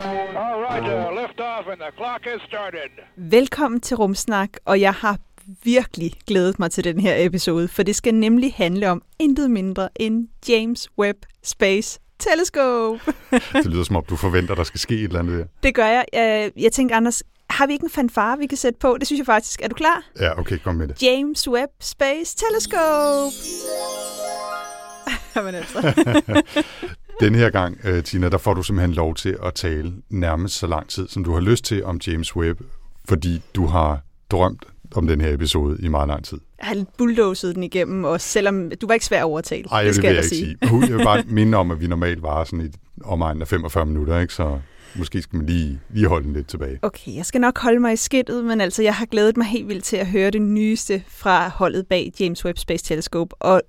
All right, uh, lift off and the clock has started. Velkommen til Rumsnak, og jeg har virkelig glædet mig til den her episode, for det skal nemlig handle om intet mindre end James Webb Space Telescope. Det lyder som om, du forventer, der skal ske et eller andet der. Det gør jeg. Jeg, jeg tænker, Anders, har vi ikke en fanfare, vi kan sætte på? Det synes jeg faktisk. Er du klar? Ja, okay, kom med det. James Webb Space Telescope. Jamen altså. Den her gang, øh, Tina, der får du simpelthen lov til at tale nærmest så lang tid, som du har lyst til om James Webb, fordi du har drømt om den her episode i meget lang tid. Jeg har lidt bulldozet den igennem, og selvom du var ikke svær at overtale. Ej, det det skal vil jeg da ikke sige. Hu- Jeg vil bare minde om, at vi normalt varer sådan i omegnen af 45 minutter, ikke? så måske skal man lige, lige holde den lidt tilbage. Okay, jeg skal nok holde mig i skidtet, men altså, jeg har glædet mig helt vildt til at høre det nyeste fra holdet bag James Webb Space Telescope, og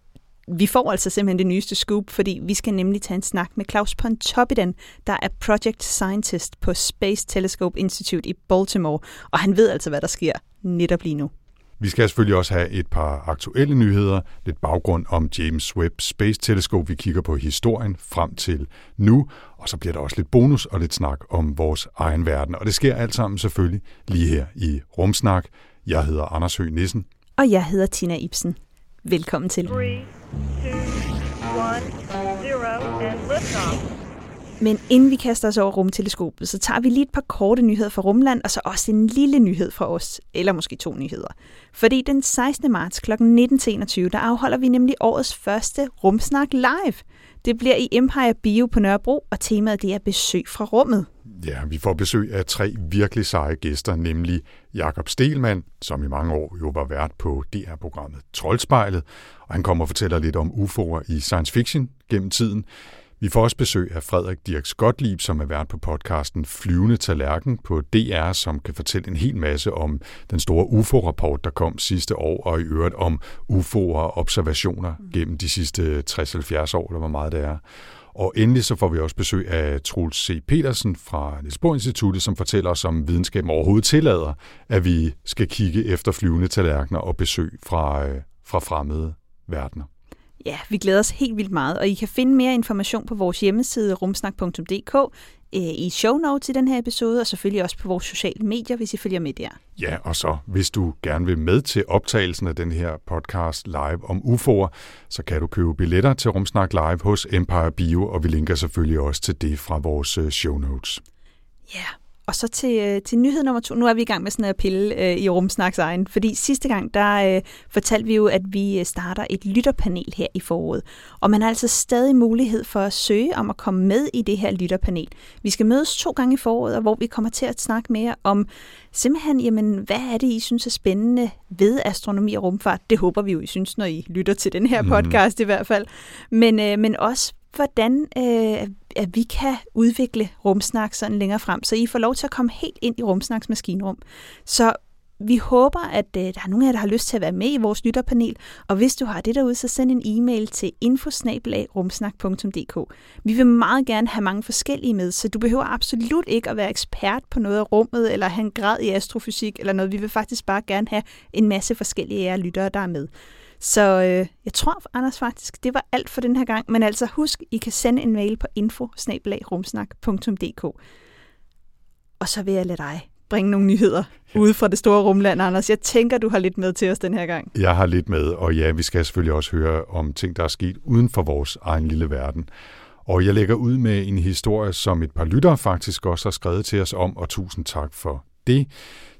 vi får altså simpelthen det nyeste scoop, fordi vi skal nemlig tage en snak med Claus Pontoppidan, der er Project Scientist på Space Telescope Institute i Baltimore, og han ved altså, hvad der sker netop lige nu. Vi skal selvfølgelig også have et par aktuelle nyheder, lidt baggrund om James Webb Space Telescope. Vi kigger på historien frem til nu, og så bliver der også lidt bonus og lidt snak om vores egen verden. Og det sker alt sammen selvfølgelig lige her i Rumsnak. Jeg hedder Anders Høgh Nissen. Og jeg hedder Tina Ibsen. Velkommen til. Three, two, one, zero, and liftoff. Men inden vi kaster os over rumteleskopet, så tager vi lige et par korte nyheder fra Rumland, og så også en lille nyhed fra os, eller måske to nyheder. Fordi den 16. marts kl. 19.21, der afholder vi nemlig årets første Rumsnak live. Det bliver i Empire Bio på Nørrebro, og temaet det er besøg fra rummet. Ja, vi får besøg af tre virkelig seje gæster, nemlig Jakob Stelmann, som i mange år jo var vært på DR-programmet Troldspejlet, og han kommer og fortæller lidt om UFO'er i science fiction gennem tiden. Vi får også besøg af Frederik Dirk Gottlieb, som er vært på podcasten Flyvende Tallerken på DR, som kan fortælle en hel masse om den store UFO-rapport, der kom sidste år, og i øvrigt om UFO'er og observationer gennem de sidste 60-70 år, eller hvor meget det er. Og endelig så får vi også besøg af Troels C. Petersen fra Niels Bohr Instituttet, som fortæller os om videnskaben overhovedet tillader, at vi skal kigge efter flyvende tallerkener og besøg fra, øh, fra fremmede verdener. Ja, vi glæder os helt vildt meget, og I kan finde mere information på vores hjemmeside rumsnak.dk øh, i show notes i den her episode, og selvfølgelig også på vores sociale medier, hvis I følger med der. Ja, og så hvis du gerne vil med til optagelsen af den her podcast live om UFO'er, så kan du købe billetter til Rumsnak Live hos Empire Bio, og vi linker selvfølgelig også til det fra vores øh, show notes. Ja, og så til, øh, til nyhed nummer to. Nu er vi i gang med sådan at pille øh, i Rumsnaks egen, fordi sidste gang, der øh, fortalte vi jo, at vi øh, starter et lytterpanel her i foråret. Og man har altså stadig mulighed for at søge om at komme med i det her lytterpanel. Vi skal mødes to gange i foråret, og hvor vi kommer til at snakke mere om simpelthen, jamen, hvad er det, I synes er spændende ved astronomi og rumfart? Det håber vi jo, I synes, når I lytter til den her podcast mm. i hvert fald. Men, øh, men også, hvordan øh, at vi kan udvikle rumsnak sådan længere frem, så I får lov til at komme helt ind i rumsnaks maskinrum. Så vi håber, at øh, der er nogen af jer, der har lyst til at være med i vores lytterpanel, og hvis du har det derude, så send en e-mail til infosnabelag.rumsnak.dk. Vi vil meget gerne have mange forskellige med, så du behøver absolut ikke at være ekspert på noget af rummet, eller have en grad i astrofysik, eller noget. Vi vil faktisk bare gerne have en masse forskellige af jer lyttere, der er med. Så øh, jeg tror, Anders faktisk, det var alt for den her gang. Men altså husk, I kan sende en mail på info Og så vil jeg lade dig bringe nogle nyheder ja. ude fra det store rumland, Anders. Jeg tænker, du har lidt med til os den her gang. Jeg har lidt med, og ja, vi skal selvfølgelig også høre om ting, der er sket uden for vores egen lille verden. Og jeg lægger ud med en historie, som et par lyttere faktisk også har skrevet til os om, og tusind tak for det.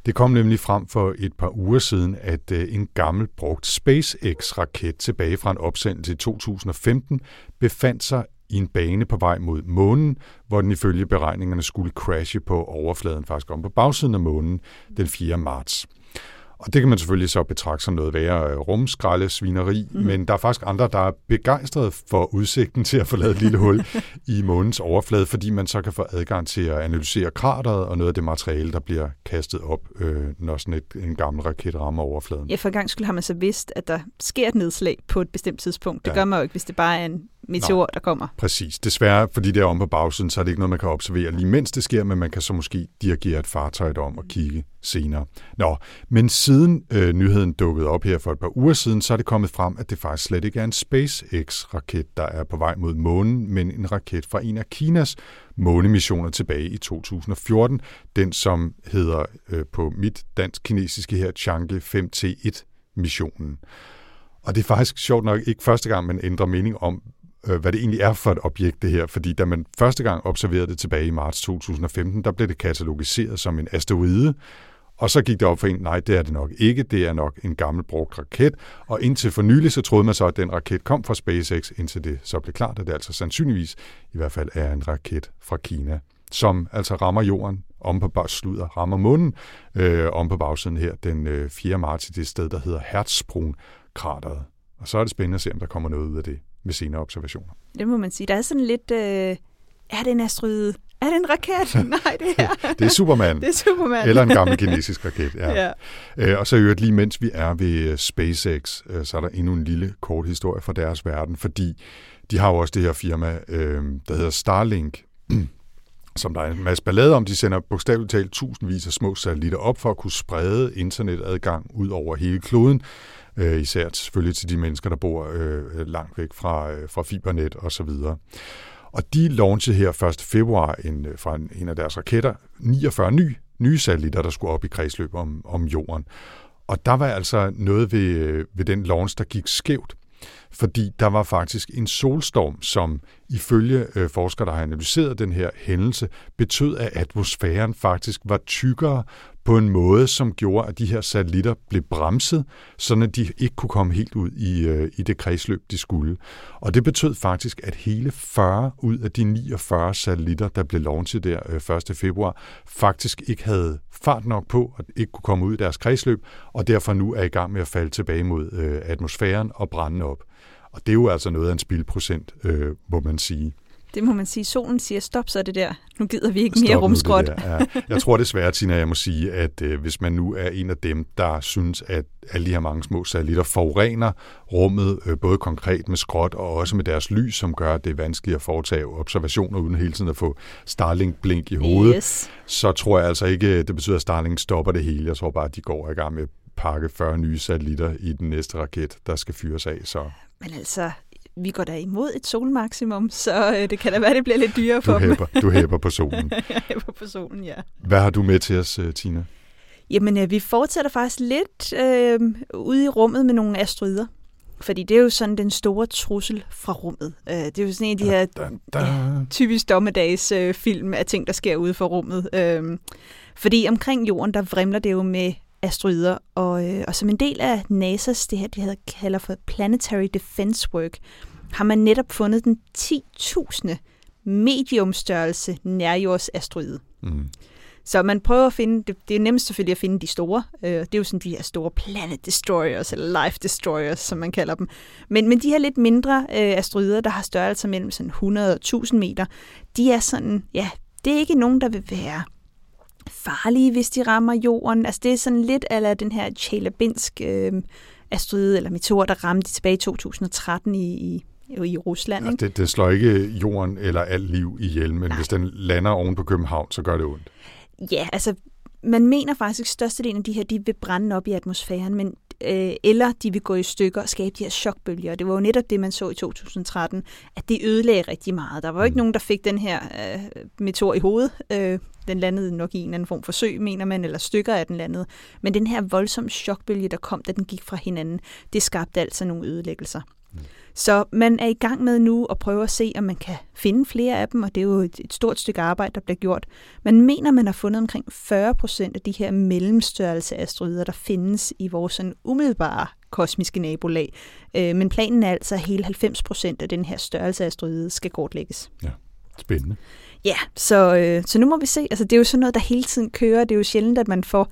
Det kom nemlig frem for et par uger siden, at øh, en gammel brugt SpaceX-raket tilbage fra en opsendelse i 2015 befandt sig i en bane på vej mod månen, hvor den ifølge beregningerne skulle crashe på overfladen, faktisk om på bagsiden af månen, den 4. marts. Og det kan man selvfølgelig så betragte som noget værre øh, rumskralde svineri, mm. men der er faktisk andre, der er begejstrede for udsigten til at få lavet et lille hul i månens overflade, fordi man så kan få adgang til at analysere krateret og noget af det materiale, der bliver kastet op, øh, når sådan et, en gammel raket rammer overfladen. Ja, for gang skulle har man så vidst, at der sker et nedslag på et bestemt tidspunkt. Det Ja. gør man jo ikke, hvis det bare er en meteor, der kommer. Præcis. Desværre, fordi det er om på bagsiden, så er det ikke noget, man kan observere lige mens det sker, men man kan så måske dirigere et fartøj om og kigge senere. Nå, men siden øh, nyheden dukkede op her for et par uger siden, så er det kommet frem, at det faktisk slet ikke er en SpaceX-raket, der er på vej mod månen, men en raket fra en af Kinas månemissioner tilbage i 2014. Den, som hedder øh, på mit dansk-kinesiske her Chang'e 5T1-missionen. Og det er faktisk sjovt nok ikke første gang, man ændrer mening om, øh, hvad det egentlig er for et objekt det her. Fordi da man første gang observerede det tilbage i marts 2015, der blev det katalogiseret som en asteroide. Og så gik det op for en, nej, det er det nok ikke. Det er nok en gammel brugt raket. Og indtil for nylig, så troede man så, at den raket kom fra SpaceX, indtil det så blev klart, at det altså sandsynligvis i hvert fald er en raket fra Kina, som altså rammer jorden om på bag, slutter, rammer månen øh, om på bagsiden her den øh, 4. marts i det sted, der hedder Hertzsprung-krateret. Og så er det spændende at se, om der kommer noget ud af det ved senere observationer. Det må man sige. Der er sådan lidt... Øh, er det en asteroide? Er det en raket? Nej, det er... Det er Superman. det er Superman. Eller en gammel kinesisk raket. Ja. ja. Øh, og så i øvrigt lige mens vi er ved øh, SpaceX, øh, så er der endnu en lille kort historie fra deres verden, fordi de har jo også det her firma, øh, der hedder Starlink, som der er en masse ballade om. De sender bogstaveligt talt tusindvis af små satellitter op for at kunne sprede internetadgang ud over hele kloden. Øh, især selvfølgelig til de mennesker, der bor øh, langt væk fra, øh, fra fibernet og så videre. Og de launchede her 1. februar en, øh, fra en, en af deres raketter 49 nye, nye satellitter, der skulle op i kredsløb om, om jorden. Og der var altså noget ved, øh, ved den launch, der gik skævt. Fordi der var faktisk en solstorm, som ifølge øh, forskere, der har analyseret den her hændelse, betød, at atmosfæren faktisk var tykkere på en måde, som gjorde, at de her satellitter blev bremset, så at de ikke kunne komme helt ud i, øh, i det kredsløb, de skulle. Og det betød faktisk, at hele 40 ud af de 49 satellitter, der blev launchet der øh, 1. februar, faktisk ikke havde fart nok på, og ikke kunne komme ud i deres kredsløb, og derfor nu er i gang med at falde tilbage mod øh, atmosfæren og brænde op. Og det er jo altså noget af en spildprocent, øh, må man sige. Det må man sige. Solen siger, stop så det der. Nu gider vi ikke mere Stop det rumskrot. Ja. Jeg tror desværre, Tina, jeg må sige, at øh, hvis man nu er en af dem, der synes, at alle de her mange små satellitter forurener rummet, øh, både konkret med skrot og også med deres lys, som gør, at det er vanskeligt at foretage observationer uden hele tiden at få Starlink-blink i hovedet, Yes. så tror jeg altså ikke, det betyder, at Starlink stopper det hele. Jeg tror bare, at de går i gang med pakke 40 nye satellitter i den næste raket, der skal fyres af. Så Men altså, vi går da imod et solmaksimum, så øh, det kan da være, det bliver lidt dyrere for du dem. hæpper, du hæpper på solen. Jeg hæpper på solen, ja. Hvad har du med til os, øh, Tina? Jamen, øh, vi fortsætter faktisk lidt øh, ude i rummet med nogle asteroider. Fordi det er jo sådan den store trussel fra rummet. Øh, det er jo sådan en af de her Da, da. typisk dommedags øh, af ting, der sker ude for rummet. Øh, fordi omkring jorden, der vrimler det jo med asteroider, og, øh, og som en del af NASA's, det her, de hedder, kalder for Planetary Defense Work, har man netop fundet den 10.000 mediumstørrelse nærjordsasteroide. Mm. Så man prøver at finde, det, det er nemmest selvfølgelig at finde de store. Øh, det er jo sådan de her store planet destroyers, eller life destroyers, som man kalder dem. Men, men de her lidt mindre øh, asteroider, der har størrelse mellem sådan 100 og 1000 meter, de er sådan, ja, det er ikke nogen, der vil være farlige, hvis de rammer jorden. Altså det er sådan lidt ala den her Chelyabinsk øh, asteroide, eller meteor, der ramte tilbage i 2013 i, i, i Rusland. Ja, Ikke? det, det slår ikke jorden eller alt liv ihjel, men Nej. hvis den lander oven på København, så gør det ondt. Ja, altså man mener faktisk, at størstedelen af de her, de vil brænde op i atmosfæren, men, øh, eller de vil gå i stykker og skabe de her chokbølger. Det var jo netop det, man så i 2013, at det ødelagde rigtig meget. Der var jo ikke Mm. nogen, der fik den her øh, meteor i hovedet. Øh, den landede nok i en eller anden form for sø, mener man, eller stykker af den landede. Men den her voldsomme chokbølge, der kom, da den gik fra hinanden, det skabte altså nogle ødelæggelser. Så man er i gang med nu at prøve at se, om man kan finde flere af dem, og det er jo et, et stort stykke arbejde, der bliver gjort. Man mener, man har fundet omkring 40 procent af de her mellemstørrelse asteroider, der findes i vores sådan umiddelbare kosmiske nabolag. Øh, men planen er altså, at hele 90 procent af den her størrelse asteroide skal kortlægges. Spændende. Ja, så, øh, så nu må vi se. Altså, det er jo sådan noget, der hele tiden kører. Det er jo sjældent, at man får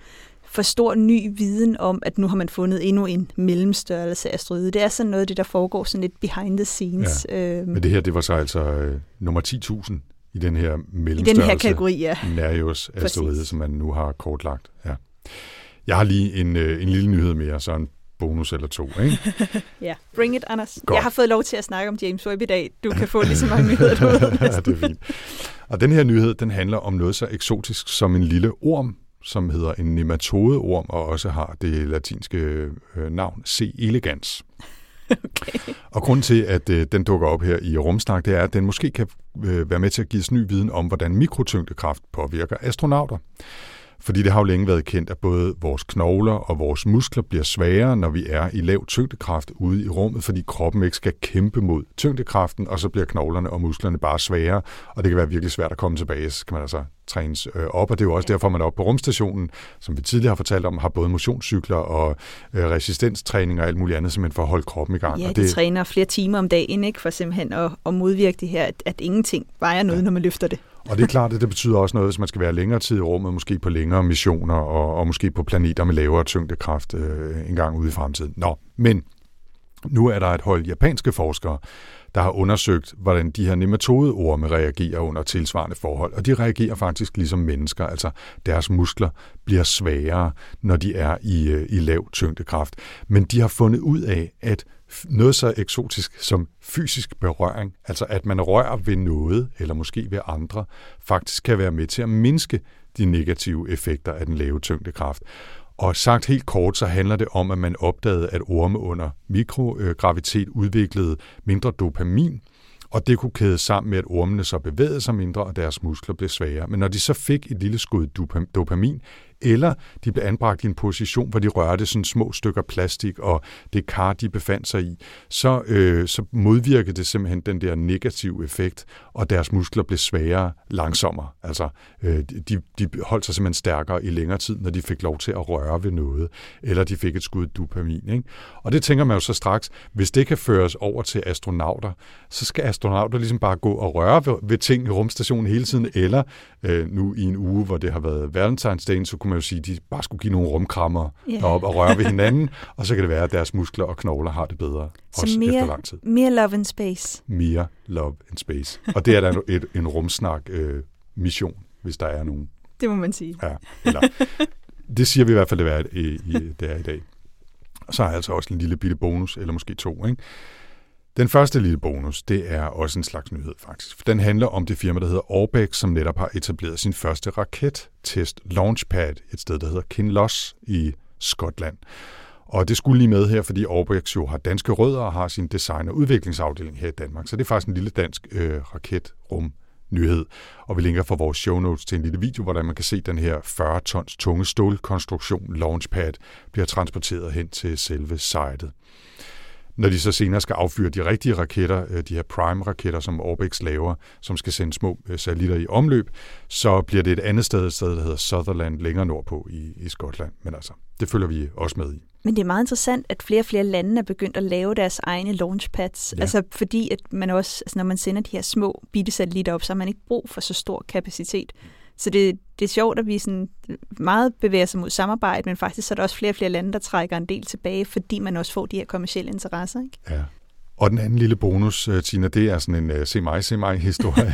for stor ny viden om, at nu har man fundet endnu en mellemstørrelse asteroide. Det er sådan noget af det, der foregår sådan lidt behind the scenes. Ja. Øhm, Men det her, det var så altså øh, nummer 10.000 i den her I mellemstørrelse. den her kategori, ja. Nereus asteroide, som man nu har kortlagt. Ja. Jeg har lige en, øh, en lille nyhed mere, så en bonus eller to. Ikke? ja. Bring it, Anders. Godt. Jeg har fået lov til at snakke om James Webb i dag. Du kan få lige så mange nyheder, du ved. ja, det er fint. Og den her nyhed, den handler om noget så eksotisk som en lille orm, som hedder en nematodeorm, og også har det latinske øh, navn C. elegans. Okay. Og grund til, at øh, den dukker op her i Rumsnak, det er, at den måske kan øh, være med til at give os ny viden om, hvordan mikrotyngdekraft påvirker astronauter. Fordi det har jo længe været kendt, at både vores knogler og vores muskler bliver svagere, når vi er i lav tyngdekraft ude i rummet, fordi kroppen ikke skal kæmpe mod tyngdekraften, og så bliver knoglerne og musklerne bare svagere, og det kan være virkelig svært at komme tilbage, så kan man altså trænes øh, op, og det er jo også derfor, man er oppe på rumstationen, som vi tidligere har fortalt om, har både motionscykler og øh, resistenstræning og alt muligt andet, simpelthen for at holde kroppen i gang. Ja, og de træner flere timer om dagen, ikke? For simpelthen at, at modvirke det her, at, at ingenting vejer noget, ja. når man løfter det. Og det er klart, at det betyder også noget, hvis man skal være længere tid i rummet, måske på længere missioner, og, og måske på planeter med lavere tyngdekraft øh, en gang ude i fremtiden. Nå, men nu er der et hold japanske forskere, der har undersøgt, hvordan de her nematodeorme reagerer under tilsvarende forhold. Og de reagerer faktisk ligesom mennesker, altså deres muskler bliver svagere, når de er i, øh, i lav tyngdekraft. Men de har fundet ud af, at noget så eksotisk som fysisk berøring, altså at man rører ved noget, eller måske ved andre, faktisk kan være med til at mindske de negative effekter af den lave tyngdekraft. Og sagt helt kort, så handler det om, at man opdagede, at orme under mikrogravitet udviklede mindre dopamin, og det kunne kæde sammen med, at ormene så bevægede sig mindre, og deres muskler blev svagere. Men når de så fik et lille skud dopamin, eller de blev anbragt i en position, hvor de rørte sådan små stykker plastik, og det kar, de befandt sig i, så, øh, så modvirkede det simpelthen den der negative effekt, og deres muskler blev svagere langsommere. Altså, øh, de, de holdt sig simpelthen stærkere i længere tid, når de fik lov til at røre ved noget, eller de fik et skud dopamin. Ikke? Og det tænker man jo så straks, hvis det kan føres over til astronauter, så skal astronauter ligesom bare gå og røre ved, ved ting i rumstationen hele tiden, eller øh, nu i en uge, hvor det har været Valentinsdagen, så kunne man jo sige, at de bare skulle give nogle rumkrammer yeah. derop og røre ved hinanden, og så kan det være, at deres muskler og knogler har det bedre, Så også efter mere, lang tid. mere love in space. Mere love and space. Og det er da et, en rumsnak øh, mission, hvis der er nogen. Det må man sige. Ja, eller, det siger vi i hvert fald, det er, i, i, det er i dag. Og så har jeg altså også en lille bitte bonus, eller måske to. Ikke? Den første lille bonus, det er også en slags nyhed faktisk. For den handler om det firma, der hedder Orbex, som netop har etableret sin første rakettest launchpad et sted, der hedder Kinloss i Skotland. Og det skulle lige med her, fordi Orbex jo har danske rødder og har sin design- og udviklingsafdeling her i Danmark. Så det er faktisk en lille dansk øh, raketrum nyhed. Og vi linker for vores show notes til en lille video, hvordan man kan se den her 40 tons tunge stålkonstruktion launchpad bliver transporteret hen til selve sitet. Når de så senere skal affyre de rigtige raketter, øh, de her Prime-raketter, som Orbex laver, som skal sende små øh, satellitter i omløb, så bliver det et andet sted, et sted, der hedder Sutherland, længere nordpå i, i Skotland. Men altså, det følger vi også med i. Men det er meget interessant, at flere og flere lande er begyndt at lave deres egne launchpads. Ja. Ja. Altså fordi, at man også, altså når man sender de her små bitte satellitter op, så har man ikke brug for så stor kapacitet. Så det, det er sjovt, at vi sådan meget bevæger sig mod samarbejde, men faktisk så er der også flere og flere lande, der trækker en del tilbage, fordi man også får de her kommersielle interesser. Ikke? Ja. Og den anden lille bonus, øh, Tina, det er sådan en uh, se mig, se mig historie.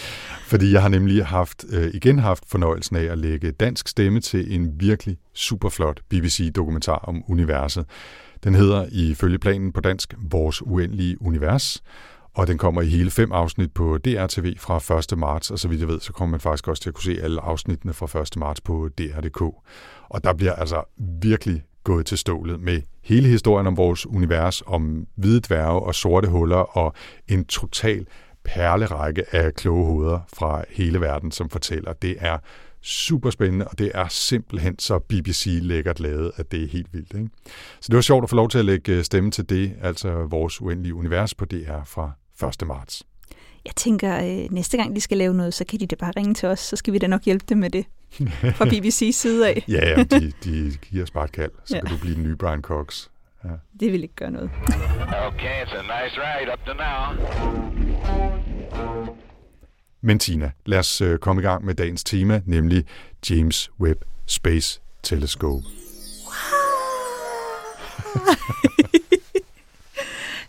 Fordi jeg har nemlig haft, uh, igen haft fornøjelsen af at lægge dansk stemme til en virkelig superflot BBC-dokumentar om universet. Den hedder ifølge planen på dansk Vores Uendelige Univers, og den kommer i hele fem afsnit på DRTV fra 1. marts, og så vidt jeg ved, så kommer man faktisk også til at kunne se alle afsnittene fra 1. marts på DR.dk. Og der bliver altså virkelig gået til stålet med hele historien om vores univers, om hvide dværge og sorte huller, og en total perlerække af kloge hoveder fra hele verden, som fortæller. Det er super spændende, og det er simpelthen så BBC lækkert lavet, at det er helt vildt. Ikke? Så det var sjovt at få lov til at lægge øh, stemme til det, altså vores uendelige univers på DR fra 1. marts. Jeg tænker, øh, næste gang de skal lave noget, så kan de da bare ringe til os, så skal vi da nok hjælpe dem med det fra BBC's side af. Ja, ja de, de giver os bare et kald, så Ja. kan du blive den nye Brian Cox. Ja. Det vil ikke gøre noget. Okay, it's a nice ride up to now. Men Tina, lad os øh, komme i gang med dagens tema, nemlig James Webb Space Telescope.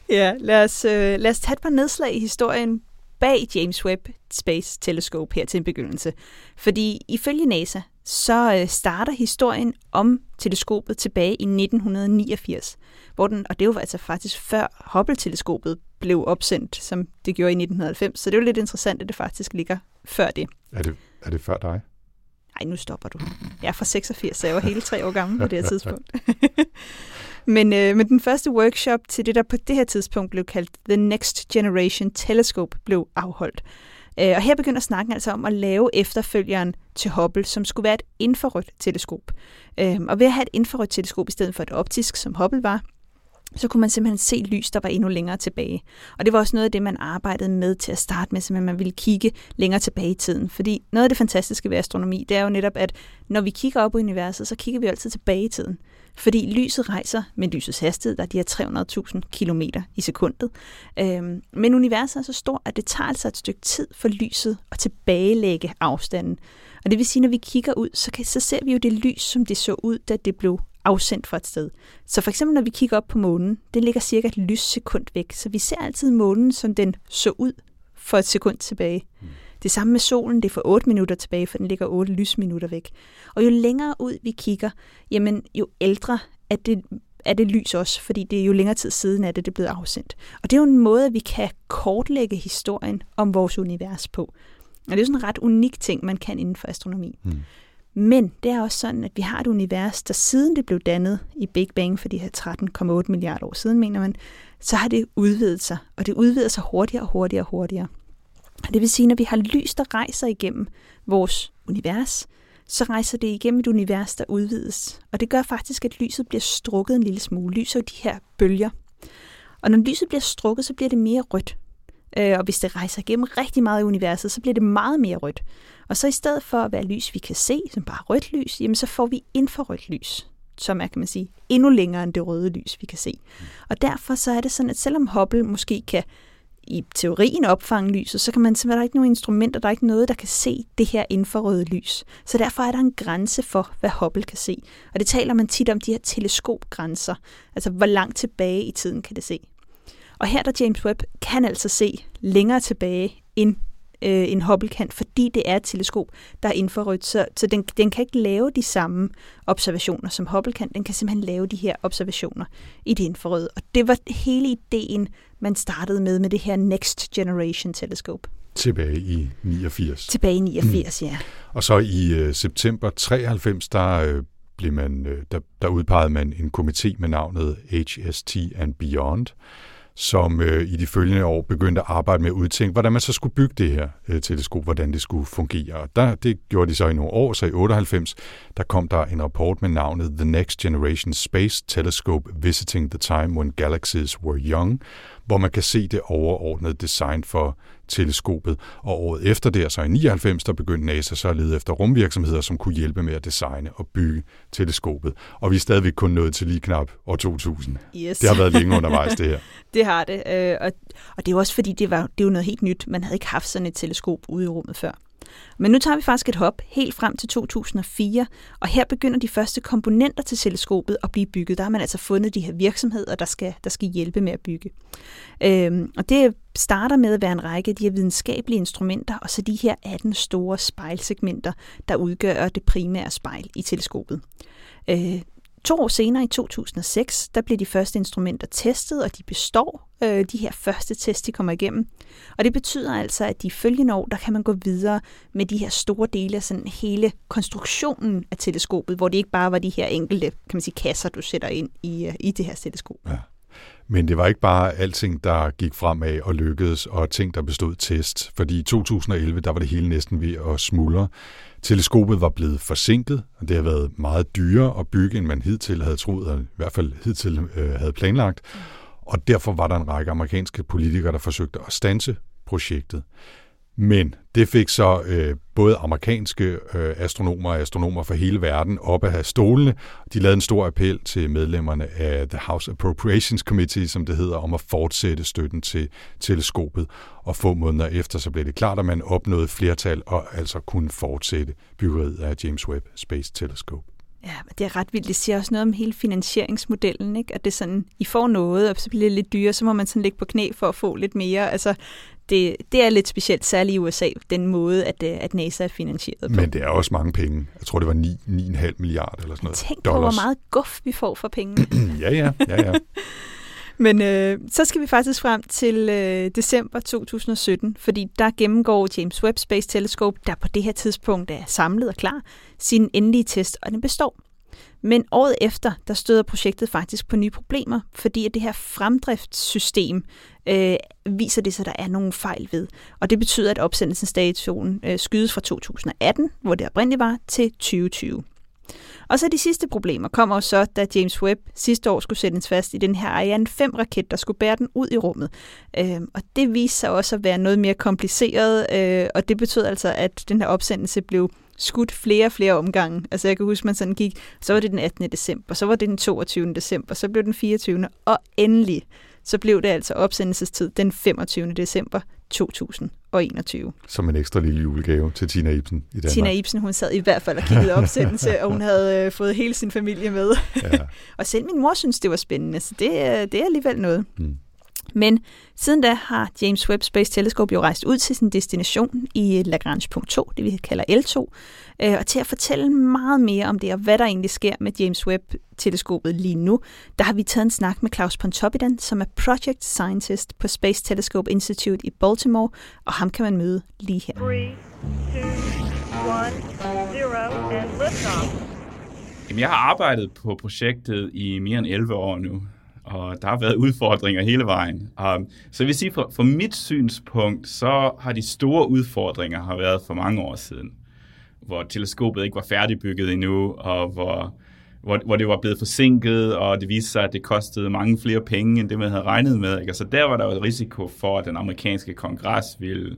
Ja, lad os, øh, lad os tage et par nedslag i historien bag James Webb Space Telescope her til en begyndelse. Fordi ifølge NASA, så øh, starter historien om teleskopet tilbage i 1989, hvor den, og det var altså faktisk før Hubble-teleskopet blev opsendt, som det gjorde i 1990, så det er jo lidt interessant, at det faktisk ligger før det. Er det, er det før dig? Nej, nu stopper du. Jeg er fra 86, så jeg var hele tre år gammel på det her tidspunkt. men, øh, men den første workshop til det, der på det her tidspunkt blev kaldt The Next Generation Telescope, blev afholdt. Øh, og her begynder snakken altså om at lave efterfølgeren til Hubble, som skulle være et infrarødt teleskop. Øh, og ved at have et infrarødt teleskop i stedet for et optisk, som Hubble var, så kunne man simpelthen se lys, der var endnu længere tilbage. Og det var også noget af det, man arbejdede med til at starte med, så man ville kigge længere tilbage i tiden. Fordi noget af det fantastiske ved astronomi, det er jo netop, at når vi kigger op i universet, så kigger vi altid tilbage i tiden. Fordi lyset rejser med lysets hastighed, der er de her 300.000 km i sekundet. Øhm, men universet er så stort, at det tager altså et stykke tid for lyset at tilbagelægge afstanden. Og det vil sige, når vi kigger ud, så, kan, så ser vi jo det lys, som det så ud, da det blev afsendt fra et sted. Så for eksempel, når vi kigger op på månen, det ligger cirka et lyssekund væk, så vi ser altid månen, som den så ud for et sekund tilbage. Mm. Det samme med solen, det er for 8 minutter tilbage, for den ligger 8 lysminutter væk. Og jo længere ud vi kigger, jamen jo ældre er det, er det lys også, fordi det er jo længere tid siden, at det, det er blevet afsendt. Og det er jo en måde, at vi kan kortlægge historien om vores univers på. Og det er jo sådan en ret unik ting, man kan inden for astronomi. Mm. Men det er også sådan, at vi har et univers, der siden det blev dannet i Big Bang for de her 13,8 milliarder år siden, mener man, så har det udvidet sig, og det udvider sig hurtigere og hurtigere og hurtigere. Og det vil sige, at når vi har lys, der rejser igennem vores univers, så rejser det igennem et univers, der udvides. Og det gør faktisk, at lyset bliver strukket en lille smule. Lys er jo de her bølger. Og når lyset bliver strukket, så bliver det mere rødt. Øh, og hvis det rejser igennem rigtig meget i universet, så bliver det meget mere rødt. Og så i stedet for at være lys, vi kan se, som bare rødt lys, jamen så får vi infrarødt lys, som er, kan man sige, endnu længere end det røde lys, vi kan se. Og derfor så er det sådan, at selvom Hubble måske kan i teorien opfange lyset, så kan man simpelthen, der er ikke nogen instrumenter, der er ikke noget, der kan se det her infrarøde lys. Så derfor er der en grænse for, hvad Hubble kan se. Og det taler man tit om, de her teleskopgrænser. Altså, hvor langt tilbage i tiden kan det se. Og her der James Webb kan altså se længere tilbage end øh, en Hubble kan, fordi det er et teleskop, der er infrarødt. Så, så den, den kan ikke lave de samme observationer, som Hubble kan. Den kan simpelthen lave de her observationer i det infrarøde. Og det var hele ideen, man startede med med det her Next Generation Telescope. Tilbage i 89. Tilbage i 89, mm. ja. Og så i øh, september 93, der øh, blev man, øh, der, der udpegede man en komité med navnet HST and Beyond, som øh, i de følgende år begyndte at arbejde med at udtænke, hvordan man så skulle bygge det her øh, teleskop, hvordan det skulle fungere. Og der, det gjorde de så i nogle år, så i 98, der kom der en rapport med navnet The Next Generation Space Telescope Visiting the Time When Galaxies Were Young, hvor man kan se det overordnede design for teleskopet. Og året efter det, så i 99, der begyndte NASA så at lede efter rumvirksomheder, som kunne hjælpe med at designe og bygge teleskopet. Og vi er stadigvæk kun nået til lige knap år 2000. Yes. Det har været længe undervejs, det her. det har det. Øh, og, og det er jo også fordi, det, var, det er jo noget helt nyt. Man havde ikke haft sådan et teleskop ude i rummet før. Men nu tager vi faktisk et hop helt frem til 2004, og her begynder de første komponenter til teleskopet at blive bygget. Der har man altså fundet de her virksomheder, der skal, der skal hjælpe med at bygge. Øhm, og det starter med at være en række af de her videnskabelige instrumenter, og så de her 18 store spejlsegmenter, der udgør det primære spejl i teleskopet. Øh, To år senere, i 2006, der blev de første instrumenter testet, og de består. Øh, de her første test, de kommer igennem. Og det betyder altså, at de følgende år, der kan man gå videre med de her store dele af sådan hele konstruktionen af teleskopet, hvor det ikke bare var de her enkelte kan man sige, kasser, du sætter ind i, øh, i det her teleskop. Ja. Men det var ikke bare alting, der gik fremad og lykkedes, og ting, der bestod test. Fordi i 2011, der var det hele næsten ved at smuldre. Teleskopet var blevet forsinket, og det har været meget dyrere at bygge, end man hidtil havde troet, eller i hvert fald hidtil øh, havde planlagt. Og derfor var der en række amerikanske politikere, der forsøgte at stanse projektet. Men det fik så øh, både amerikanske øh, astronomer og astronomer fra hele verden op at have stolene. De lavede en stor appel til medlemmerne af The House Appropriations Committee, som det hedder, om at fortsætte støtten til teleskopet. Og få måneder efter, så blev det klart, at man opnåede flertal og altså kunne fortsætte byggeriet af James Webb Space Telescope. Ja, det er ret vildt. Det siger også noget om hele finansieringsmodellen, ikke? At det er sådan, I får noget, og så bliver det lidt dyrere, så må man sådan ligge på knæ for at få lidt mere. Altså, det, det er lidt specielt, særligt i USA, den måde, at, øh, at NASA er finansieret på. Men det er også mange penge. Jeg tror, det var 9, 9,5 milliarder eller sådan noget. Tænk på, dollars. hvor meget guf vi får for pengene. ja, ja, ja, ja. Men øh, så skal vi faktisk frem til øh, december 2017, fordi der gennemgår James Webb Space Telescope, der på det her tidspunkt er samlet og klar, sin endelige test, og den består. Men året efter, der støder projektet faktisk på nye problemer, fordi at det her fremdriftssystem øh, viser det sig, at der er nogle fejl ved. Og det betyder, at opsendelsesstationen øh, skydes fra 2018, hvor det oprindeligt var, til 2020. Og så de sidste problemer kommer jo så, da James Webb sidste år skulle sættes fast i den her Ariane 5-raket, der skulle bære den ud i rummet. Øh, og det viste sig også at være noget mere kompliceret, øh, og det betød altså, at den her opsendelse blev skudt flere og flere omgange. Altså jeg kan huske, man sådan gik, så var det den 18. december, så var det den 22. december, så blev den 24. Og endelig, så blev det altså opsendelsestid den 25. december 2021. Som en ekstra lille julegave til Tina Ibsen i Danmark. Tina Ibsen, hun sad i hvert fald og kiggede opsendelse, og hun havde øh, fået hele sin familie med. Ja. og selv min mor synes, det var spændende, så det, øh, det er alligevel noget. Mm. Men siden da har James Webb Space Telescope jo rejst ud til sin destination i Lagrange punkt 2, det vi kalder L2, øh, og til at fortælle meget mere om det, og hvad der egentlig sker med James Webb-teleskopet lige nu, der har vi taget en snak med Claus Pontoppidan, som er Project Scientist på Space Telescope Institute i Baltimore, og ham kan man møde lige her. 3, 2, 1, 0, and. Jamen, jeg har arbejdet på projektet i mere end 11 år nu, og der har været udfordringer hele vejen. Um, så jeg vil sige, fra, fra mit synspunkt, så har de store udfordringer har været for mange år siden, hvor teleskopet ikke var færdigbygget endnu, og hvor, hvor, hvor det var blevet forsinket, og det viste sig, at det kostede mange flere penge, end det man havde regnet med. Ikke? Så der var der jo et risiko for, at den amerikanske kongres ville,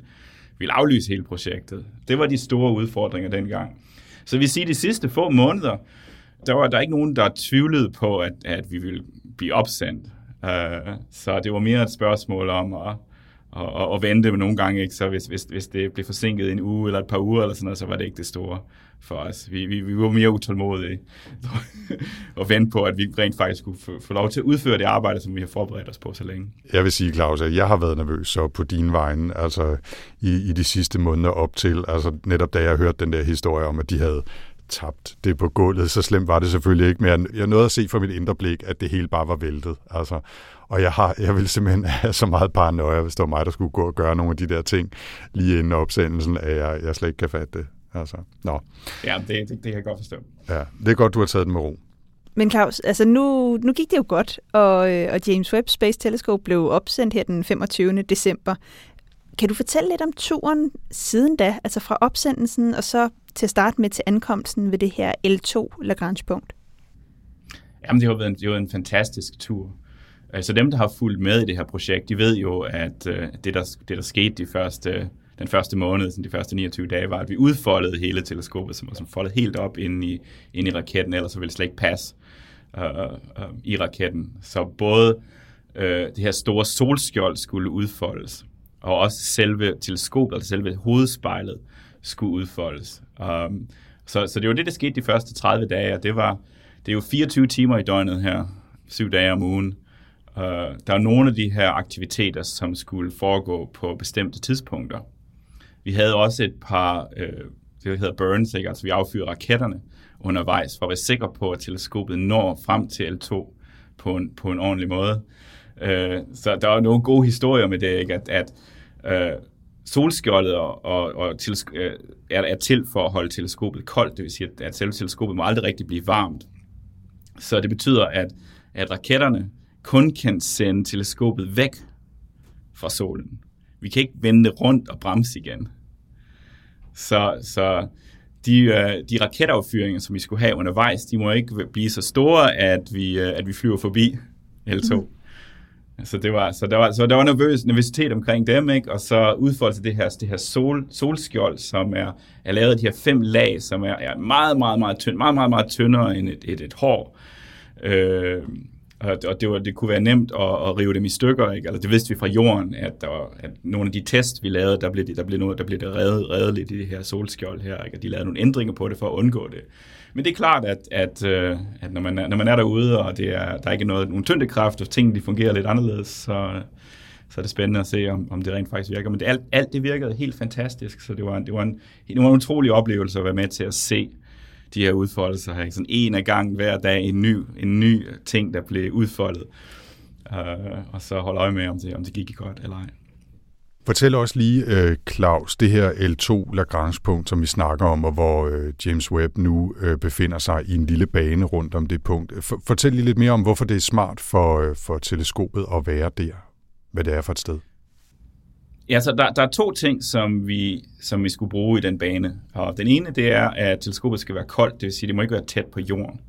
ville aflyse hele projektet. Det var de store udfordringer dengang. Så vi siger, at de sidste få måneder, der var der ikke nogen, der tvivlede på, at, at vi ville blive opsendt. Uh, så det var mere et spørgsmål om at, at, at, at vente nogle gange. Ikke? Så hvis, hvis, hvis det blev forsinket en uge eller et par uger, eller sådan noget, så var det ikke det store for os. Vi, vi, vi var mere utålmodige og vente på, at vi rent faktisk kunne få, få lov til at udføre det arbejde, som vi har forberedt os på så længe. Jeg vil sige, Claus, at jeg har været nervøs så på din vegne, altså i, i de sidste måneder op til, altså netop da jeg hørte den der historie om, at de havde tabt det på gulvet. Så slemt var det selvfølgelig ikke, men jeg nåede at se fra mit indre blik, at det hele bare var væltet. Altså, og jeg, har, jeg ville simpelthen have så meget paranoia, hvis det var mig, der skulle gå og gøre nogle af de der ting lige inden opsendelsen, at jeg, jeg slet ikke kan fatte det. Altså, nå. Ja, det, det, det kan jeg godt forstå. Ja, det er godt, du har taget den med ro. Men Claus, altså nu, nu gik det jo godt, og, øh, og James Webb Space Telescope blev opsendt her den 25. december. Kan du fortælle lidt om turen siden da, altså fra opsendelsen og så til at starte med til ankomsten ved det her L2 Lagrange-punkt? Jamen, det har været en, det var en fantastisk tur. Øh, så dem, der har fulgt med i det her projekt, de ved jo, at øh, det, der, det, der skete de første, den første måned, de første 29 dage, var, at vi udfoldede hele teleskopet, som var som foldet helt op inde i, inde i raketten, ellers så ville det slet ikke passe øh, øh, i raketten. Så både øh, det her store solskjold skulle udfoldes, og også selve teleskopet, altså selve hovedspejlet, skulle udfoldes. Um, så, så det var det, der skete de første 30 dage, og det var det er jo 24 timer i døgnet her, syv dage om ugen. Uh, der er nogle af de her aktiviteter, som skulle foregå på bestemte tidspunkter. Vi havde også et par, uh, det hedder burns, ikke? altså vi affyrer raketterne undervejs, for at være sikre på, at teleskopet når frem til L2 på en, på en ordentlig måde. Uh, så der er nogle gode historier med det, ikke? at, at uh, solskjoldet og, og, og til, øh, er, er til for at holde teleskopet koldt, det vil sige, at, at selve teleskopet må aldrig rigtig blive varmt. Så det betyder, at, at raketterne kun kan sende teleskopet væk fra solen. Vi kan ikke vende rundt og bremse igen. Så, så de, øh, de raketaffyringer, som vi skulle have undervejs, de må ikke blive så store, at vi, øh, at vi flyver forbi L2. Mm. Så, det var, så, der var, så der var nervøs, nervøsitet omkring dem, ikke? og så udfoldelse det her, det her sol, solskjold, som er, er lavet af de her fem lag, som er, er meget, meget, meget tynd, meget, meget, meget tyndere end et, et, et hår. Øh, og, det, var, det kunne være nemt at, at rive dem i stykker, ikke? Altså, det vidste vi fra jorden, at, der var, at nogle af de tests, vi lavede, der blev, der blev, noget, der blev det reddet, reddet lidt i det her solskjold her, ikke? og de lavede nogle ændringer på det for at undgå det. Men det er klart, at, at, øh, at når, man er, når man er derude, og det er, der er ikke noget, nogen tyngdekraft, og tingene de fungerer lidt anderledes, så, så er det spændende at se, om, om det rent faktisk virker. Men det, alt, alt det virkede helt fantastisk, så det var, det, var en, det var en utrolig oplevelse at være med til at se de her udfoldelser her. Sådan en af gang hver dag en ny, en ny ting, der blev udfoldet. Uh, og så holde øje med, om det, om det gik godt eller ej. Fortæl os lige, øh, Claus, det her L2 Lagrange-punkt, som vi snakker om, og hvor øh, James Webb nu øh, befinder sig i en lille bane rundt om det punkt. Fortæl lige lidt mere om, hvorfor det er smart for, øh, for teleskopet at være der. Hvad det er for et sted. Ja, så der, der er to ting, som vi, som vi skulle bruge i den bane. Og den ene, det er, at teleskopet skal være koldt, det vil sige, det må ikke være tæt på jorden.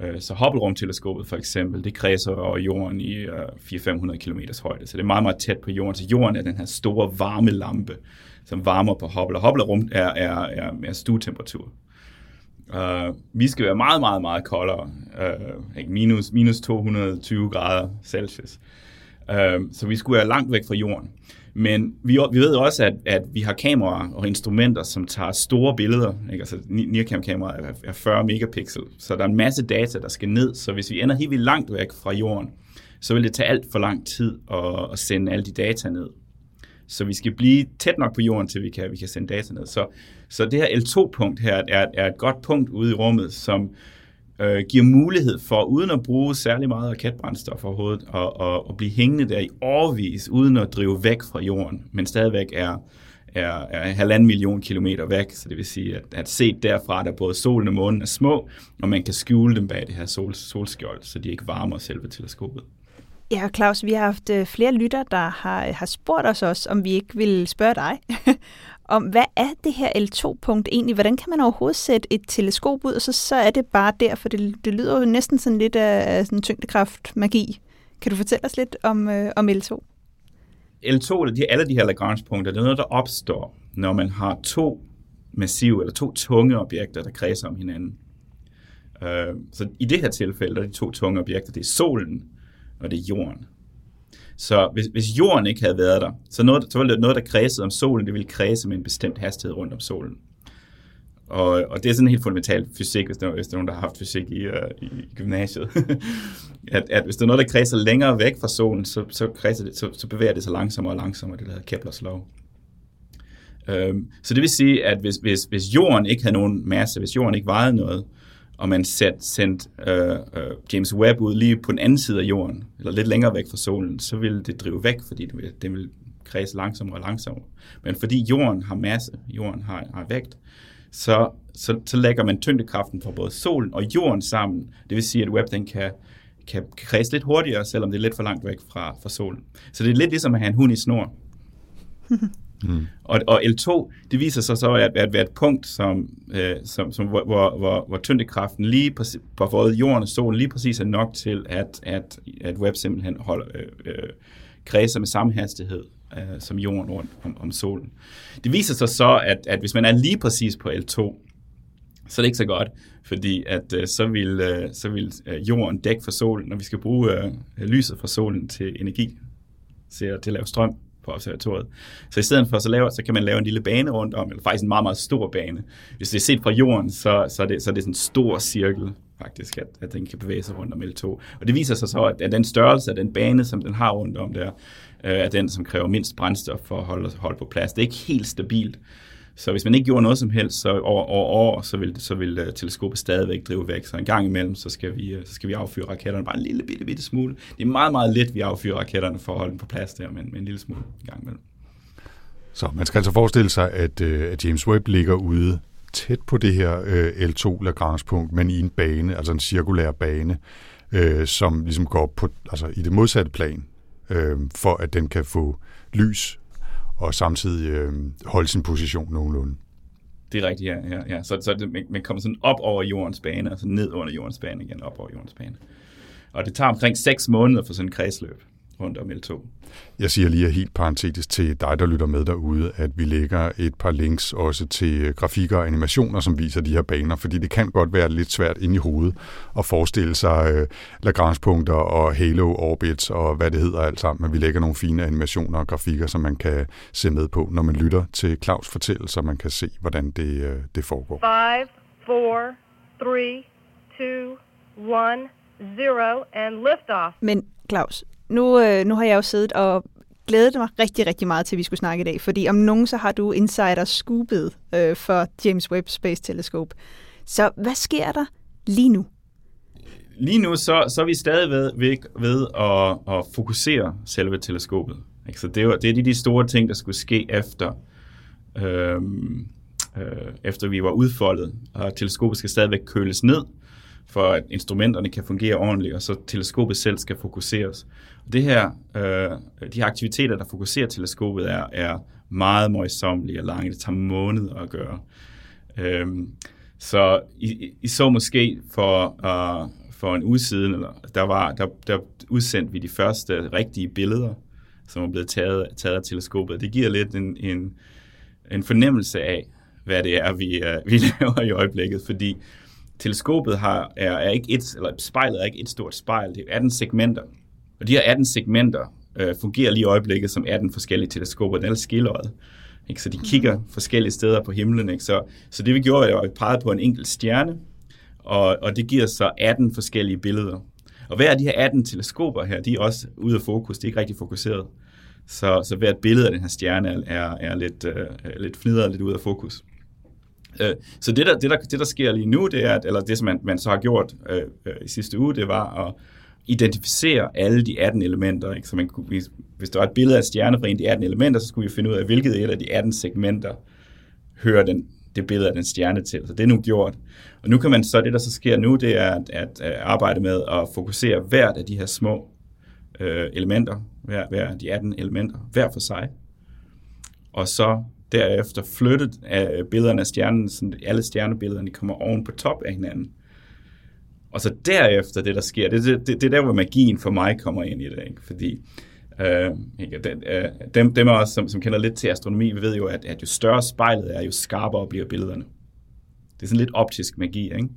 Øh, så Hubble-rumteleskopet for eksempel, det kredser over jorden i øh, 400-500 km højde, så det er meget, meget tæt på jorden. Så jorden er den her store varme lampe, som varmer på Hubble, og Hubble-rum er, er, er, er stuetemperatur. Uh, vi skal være meget, meget, meget koldere, uh, minus, minus 220 grader Celsius. Uh, så vi skulle være langt væk fra jorden. Men vi, vi ved også, at, at vi har kameraer og instrumenter, som tager store billeder. Ikke? Altså, Nircam-kameraer er, er 40 megapixel, så der er en masse data, der skal ned. Så hvis vi ender helt vildt langt væk fra jorden, så vil det tage alt for lang tid at, at sende alle de data ned. Så vi skal blive tæt nok på jorden, til vi kan, vi kan sende data ned. Så, så det her L2-punkt her er, er et godt punkt ude i rummet, som, øh, giver mulighed for, uden at bruge særlig meget raketbrændstof overhovedet, og, og, og blive hængende der i årvis, uden at drive væk fra jorden, men stadigvæk er, er, er halvanden million kilometer væk, så det vil sige, at, at set derfra, der både solen og månen er små, og man kan skjule dem bag det her sol, solskjold, så de ikke varmer selve teleskopet. Ja, Claus, vi har haft øh, flere lytter, der har, har spurgt os også, om vi ikke vil spørge dig om, hvad er det her L2-punkt egentlig? Hvordan kan man overhovedet sætte et teleskop ud, og så, så er det bare der, for det, det lyder jo næsten sådan lidt af, sådan tyngdekraft-magi. Kan du fortælle os lidt om, øh, om L2? L2, de, alle de her Lagrange-punkter, det er noget, der opstår, når man har to massive, eller to tunge objekter, der kredser om hinanden. Øh, så i det her tilfælde, der er de to tunge objekter, det er solen, og det er jorden. Så hvis, hvis jorden ikke havde været der, så, noget, så ville det noget, der kredsede om solen, det ville kredse med en bestemt hastighed rundt om solen. Og, og det er sådan en helt fundamental fysik, hvis der, hvis der er nogen, der har haft fysik i, uh, i gymnasiet. at, at hvis der er noget, der kredser længere væk fra solen, så, så, kredser det, så, så bevæger det sig langsommere og langsommere, det der hedder Keplers lov. Um, øhm, så det vil sige, at hvis, hvis, hvis jorden ikke havde nogen masse, hvis jorden ikke vejede noget, og man sendte sendt uh, øh, uh, øh, James Webb ud lige på den anden side af jorden, eller lidt længere væk fra solen, så ville det drive væk, fordi det ville, det ville kredse langsommere og langsommere. Men fordi jorden har masse, jorden har, har vægt, så, så, så lægger man tyngdekraften fra både solen og jorden sammen. Det vil sige, at Webb den kan, kan kredse lidt hurtigere, selvom det er lidt for langt væk fra, fra solen. Så det er lidt ligesom at have en hund i snor. Mm. Og, og L2, det viser sig så at, at være et punkt, som, øh, som, som, hvor, hvor, hvor, hvor tyngdekraften lige præcis, på både jorden og solen lige præcis er nok til, at, at, at web simpelthen holder, øh, øh, kredser med samme hastighed øh, som jorden rundt om, om solen. Det viser sig så, at, at hvis man er lige præcis på L2, så er det ikke så godt, fordi at øh, så vil, øh, så vil øh, jorden dække for solen, når vi skal bruge øh, lyset fra solen til energi, til, til at lave strøm på observatoriet. Så i stedet for, så, lave, så kan man lave en lille bane rundt om, eller faktisk en meget, meget stor bane. Hvis det er set fra jorden, så, så, er, det, så er det sådan en stor cirkel, faktisk, at, at den kan bevæge sig rundt om L2. Og det viser sig så, at, at den størrelse af den bane, som den har rundt om der, øh, er den, som kræver mindst brændstof for at holde, holde på plads. Det er ikke helt stabilt. Så hvis man ikke gjorde noget som helst så over, over år, så vil, så vil øh, teleskopet stadigvæk drive væk. Så en gang imellem, så skal vi, øh, så skal vi affyre raketterne bare en lille bitte, bitte smule. Det er meget, meget let, vi affyrer raketterne for at holde dem på plads der, men, men en lille smule en gang imellem. Så man skal altså forestille sig, at, øh, at James Webb ligger ude tæt på det her L2 Lagrange-punkt, men i en bane, altså en cirkulær bane, som ligesom går på, altså i det modsatte plan, uh, for at den kan få lys og samtidig øh, holde sin position nogenlunde. Det er rigtigt, ja. ja, ja. Så, så det, man kommer sådan op over jordens bane, og så ned under jordens bane igen, op over jordens bane. Og det tager omkring 6 måneder for sådan en kredsløb rundt om L2. Jeg siger lige helt parentetisk til dig, der lytter med derude, at vi lægger et par links også til grafikker og animationer, som viser de her baner, fordi det kan godt være lidt svært ind i hovedet at forestille sig øh, Lagrange-punkter og halo-orbits og hvad det hedder alt sammen, men vi lægger nogle fine animationer og grafikker, som man kan se med på, når man lytter til Claus fortælle, så man kan se, hvordan det, øh, det foregår. Five, four, three, two, one, zero, and liftoff. Men Claus, nu, øh, nu har jeg jo siddet og glædet mig rigtig, rigtig meget til, at vi skulle snakke i dag, fordi om nogen, så har du insider scoopet øh, for James Webb Space Telescope. Så hvad sker der lige nu? Lige nu så, så er vi stadig ved, ved, ved at, at fokusere selve teleskopet. Ikke? Så det er, det er de, de store ting, der skulle ske efter, øhm, øh, efter vi var udfoldet. Og teleskopet skal stadigvæk køles ned, for at instrumenterne kan fungere ordentligt, og så teleskopet selv skal fokuseres. Og det her, øh, de her aktiviteter, der fokuserer teleskopet, er, er meget møjsommelige og lange. Det tager måneder at gøre. Øhm, så I, I så måske for, uh, for en uge siden, eller der, var, der, der udsendte vi de første rigtige billeder, som er blevet taget, taget af teleskopet. Det giver lidt en, en, en fornemmelse af, hvad det er, vi, uh, vi laver i øjeblikket, fordi teleskopet har, er, er ikke et, eller spejlet er ikke et stort spejl, det er 18 segmenter. Og de her 18 segmenter øh, fungerer lige i øjeblikket som 18 forskellige teleskoper, den er skilleret. Ikke? Så de kigger forskellige steder på himlen. Ikke? Så, så det vi gjorde, var at vi pegede på en enkelt stjerne, og, og det giver så 18 forskellige billeder. Og hver af de her 18 teleskoper her, de er også ude af fokus, de er ikke rigtig fokuseret. Så, så hvert billede af den her stjerne er, er lidt, øh, lidt fnidret, lidt ude af fokus. Øh, så det der, det, der, det, der sker lige nu, det er, at, eller det, som man, man så har gjort øh, øh, i sidste uge, det var at identificere alle de 18 elementer. Ikke? Så man kunne, hvis, hvis der var et billede af stjerne fra en af de 18 elementer, så skulle vi finde ud af, hvilket et af de 18 segmenter hører den, det billede af den stjerne til. Så det er nu gjort. Og nu kan man så, det der så sker nu, det er at, at, at arbejde med at fokusere hvert af de her små øh, elementer, hver, hver af de 18 elementer, hver for sig. Og så derefter flyttet af billederne af stjernen, så alle stjernebillederne kommer oven på top af hinanden. Og så derefter det, der sker, det, det, det, det er der, hvor magien for mig kommer ind i det. Ikke? Fordi øh, ikke, den, øh, dem, dem af os, som, som kender lidt til astronomi, vi ved jo, at, at jo større spejlet er, jo skarpere bliver billederne. Det er sådan lidt optisk magi. Ikke?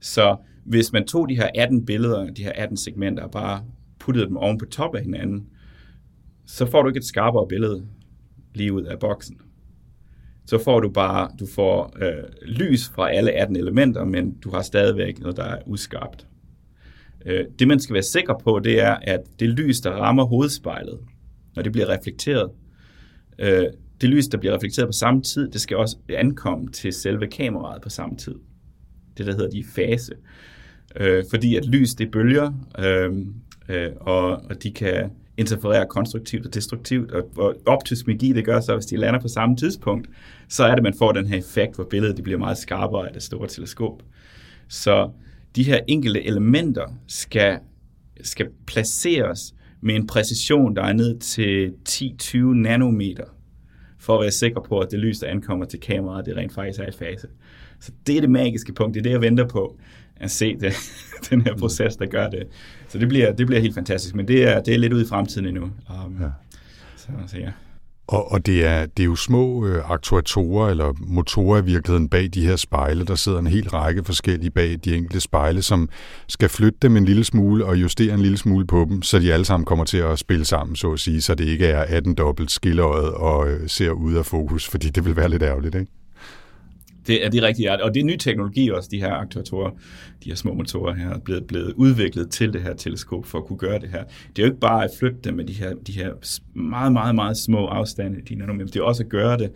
Så hvis man tog de her 18 billeder, de her 18 segmenter, og bare puttede dem oven på top af hinanden, så får du ikke et skarpere billede lige ud af boksen. Så får du bare, du får øh, lys fra alle 18 elementer, men du har stadigvæk noget, der er uskarpt. Øh, det man skal være sikker på, det er, at det lys, der rammer hovedspejlet, når det bliver reflekteret, øh, det lys, der bliver reflekteret på samme tid, det skal også ankomme til selve kameraet på samme tid. Det, der hedder de fase. Øh, fordi at lys, det bølger, øh, øh, og, og de kan interfererer konstruktivt og destruktivt, og, og optisk magi, det gør så, hvis de lander på samme tidspunkt, så er det, man får den her effekt, hvor billedet det bliver meget skarpere af det store teleskop. Så de her enkelte elementer skal, skal placeres med en præcision, der er ned til 10-20 nanometer, for at være sikker på, at det lys, der ankommer til kameraet, det rent faktisk er i fase. Så det er det magiske punkt, det er det, jeg venter på at se det, den her proces, der gør det. Så det bliver, det bliver helt fantastisk, men det er, det er lidt ude i fremtiden endnu. Um, ja. Så, så ja. Og, og det, er, det er jo små øh, aktuatorer eller motorer i virkeligheden bag de her spejle. Der sidder en hel række forskellige bag de enkelte spejle, som skal flytte dem en lille smule og justere en lille smule på dem, så de alle sammen kommer til at spille sammen, så at sige, så det ikke er 18 dobbelt skilleret og øh, ser ud af fokus, fordi det vil være lidt ærgerligt, ikke? Det er det rigtige. Og det er ny teknologi også, de her aktuatorer, de her små motorer her, er blevet, blevet udviklet til det her teleskop for at kunne gøre det her. Det er jo ikke bare at flytte dem med de her, de her meget, meget, meget små afstande, de nanometer. Det er også at gøre det,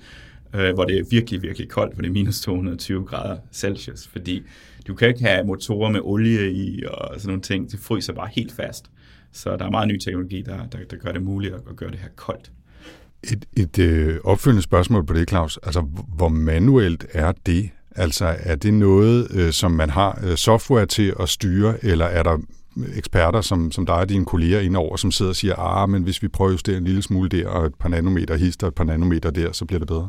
øh, hvor det er virkelig, virkelig koldt, hvor det er minus 220 grader Celsius, fordi du kan ikke have motorer med olie i og sådan nogle ting. Det fryser bare helt fast. Så der er meget ny teknologi, der, der, der gør det muligt at gøre det her koldt. Et, et øh, opfølgende spørgsmål på det, Claus. Altså, hvor manuelt er det? Altså, er det noget, øh, som man har øh, software til at styre, eller er der eksperter, som, som dig og dine kolleger indover, som sidder og siger, ah, men hvis vi prøver at justere en lille smule der, og et par nanometer hister og et par nanometer der, så bliver det bedre?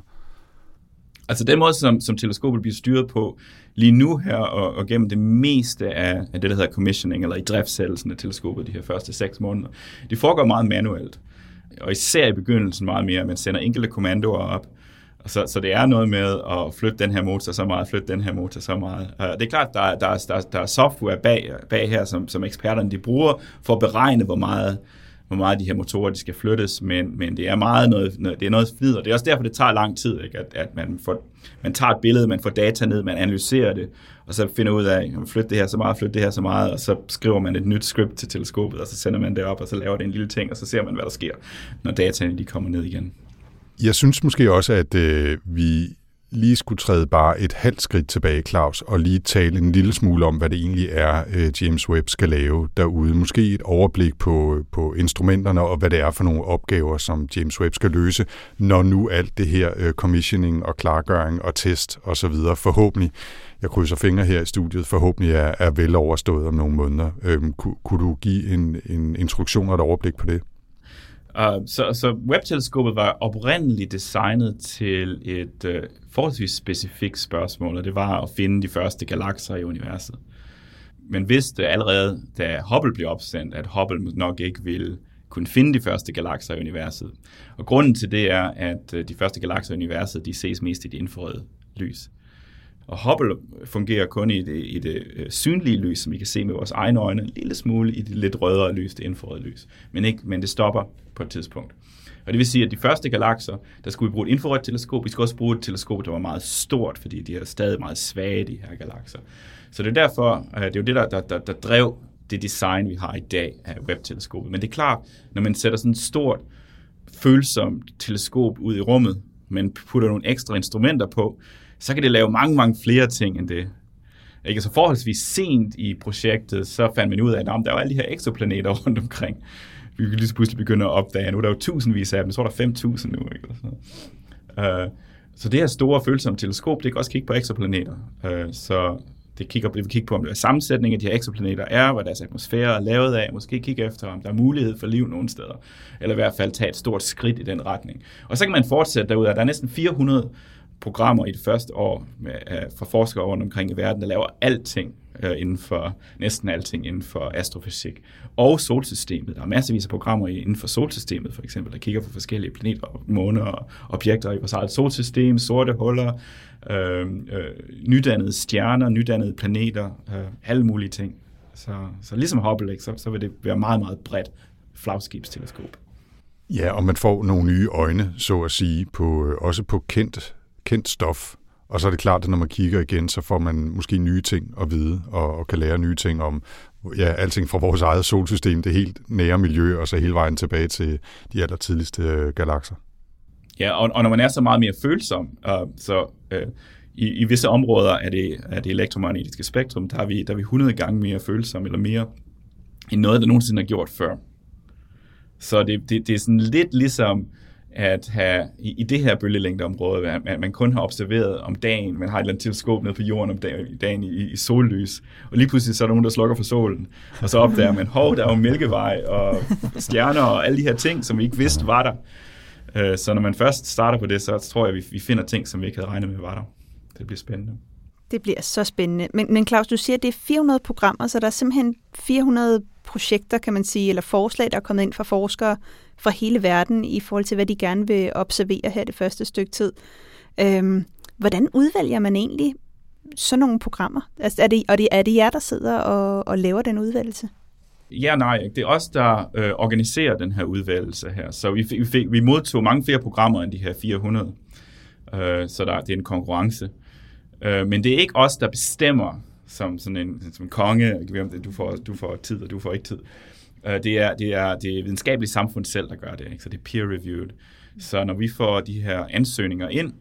Altså den måde, som, som teleskopet bliver styret på lige nu her, og, og gennem det meste af, af det, der hedder commissioning, eller i driftsættelsen af teleskopet de her første seks måneder, det foregår meget manuelt. Og især i begyndelsen meget mere, man sender enkelte kommandoer op, så, så det er noget med at flytte den her motor så meget, flytte den her motor så meget. Det er klart, der, der, der, der er software bag, bag her, som, som eksperterne de bruger for at beregne, hvor meget hvor meget de her motorer de skal flyttes, men, men det er meget noget, det er noget flid, og det er også derfor, det tager lang tid, ikke? At, at man, får, man tager et billede, man får data ned, man analyserer det, og så finder ud af, at flytte det her så meget, flytte det her så meget, og så skriver man et nyt script til teleskopet, og så sender man det op, og så laver det en lille ting, og så ser man, hvad der sker, når dataene de kommer ned igen. Jeg synes måske også, at øh, vi lige skulle træde bare et halvt skridt tilbage, Claus, og lige tale en lille smule om, hvad det egentlig er, øh, James Webb skal lave derude. Måske et overblik på, på instrumenterne og hvad det er for nogle opgaver, som James Webb skal løse, når nu alt det her øh, commissioning og klargøring og test og så videre forhåbentlig, jeg krydser fingre her i studiet, forhåbentlig er, er vel overstået om nogle måneder. Øhm, kunne, kunne du give en, en instruktion og et overblik på det? Uh, så, så webteleskopet var oprindeligt designet til et uh, forholdsvis specifikt spørgsmål, og det var at finde de første galakser i universet. Men vidste allerede, da Hubble blev opsendt, at Hubble nok ikke ville kunne finde de første galakser i universet. Og grunden til det er, at øh, de første galakser i universet, de ses mest i det infrarøde lys. Og Hubble fungerer kun i det, i det øh, synlige lys, som vi kan se med vores egne øjne, en lille smule i det lidt rødere lys, det infrarøde lys. Men, ikke, men det stopper på et tidspunkt. Og det vil sige, at de første galakser, der skulle vi bruge et infrarødt teleskop. Vi skulle også bruge et teleskop, der var meget stort, fordi de er stadig meget svage, de her galakser. Så det er derfor, øh, det er jo det, der, der, der, der drev det design, vi har i dag af webteleskopet. Men det er klart, når man sætter sådan et stort, følsomt teleskop ud i rummet, men putter nogle ekstra instrumenter på, så kan det lave mange, mange flere ting end det. Ikke? Så forholdsvis sent i projektet, så fandt man ud af, at der var alle de her eksoplaneter rundt omkring. Vi kan lige pludselig begynde at opdage, nu er der jo tusindvis af dem, så er der 5.000 nu. Ikke? Så, uh, øh, så det her store følsomme teleskop, det kan også kigge på eksoplaneter. Uh, så det kigger, det vil kigge på, om det er sammensætning af de her eksoplaneter er, hvad deres atmosfære er lavet af, måske kigge efter, om der er mulighed for liv nogle steder, eller i hvert fald tage et stort skridt i den retning. Og så kan man fortsætte derud, at der er næsten 400 programmer i det første år med, uh, for forskere rundt omkring i verden, der laver alting uh, inden for, næsten alting inden for astrofysik. Og solsystemet. Der er masservis af programmer inden for solsystemet, for eksempel, der kigger på forskellige planeter, måner og objekter i vores eget solsystem, sorte huller, øh, øh, nydannede stjerner, nydannede planeter, øh, alle mulige ting. Så, så ligesom Hubble, ikke, så, så vil det være meget, meget bredt flagskibsteleskop. Ja, og man får nogle nye øjne, så at sige, på, øh, også på kendt kendt stof. Og så er det klart, at når man kigger igen, så får man måske nye ting at vide, og, og kan lære nye ting om ja, alting fra vores eget solsystem, det helt nære miljø, og så hele vejen tilbage til de allertidligste øh, galakser. Ja, og, og når man er så meget mere følsom, øh, så øh, i, i visse områder af det, af det elektromagnetiske spektrum, der er, vi, der er vi 100 gange mere følsomme, eller mere, end noget, der nogensinde har gjort før. Så det, det, det er sådan lidt ligesom at have i, i det her bølgelængdeområde, at man, man kun har observeret om dagen, man har et eller andet teleskop nede på jorden om dagen, dagen i, i sollys, og lige pludselig så er der nogen, der slukker for solen, og så opdager man, hov, der er jo mælkevej og stjerner og alle de her ting, som vi ikke vidste var der. Øh, så når man først starter på det, så tror jeg, at vi finder ting, som vi ikke havde regnet med var der. Det bliver spændende. Det bliver så spændende. Men, men Claus, du siger, at det er 400 programmer, så der er simpelthen 400 projekter, kan man sige, eller forslag, der er kommet ind fra forskere fra hele verden i forhold til, hvad de gerne vil observere her det første stykke tid. Øhm, hvordan udvælger man egentlig sådan nogle programmer? Altså, er, det, og det, er det jer, der sidder og, og laver den udvalgelse? Ja, nej. Det er os, der øh, organiserer den her udvalgelse her. Så vi, vi, fik, vi modtog mange flere programmer end de her 400. Øh, så der, det er en konkurrence. Øh, men det er ikke os, der bestemmer som sådan en som konge. Du får, du får tid, og du får ikke tid. Øh, det, er, det, er, det er videnskabelige samfund selv, der gør det. Ikke? Så det er peer-reviewed. Så når vi får de her ansøgninger ind,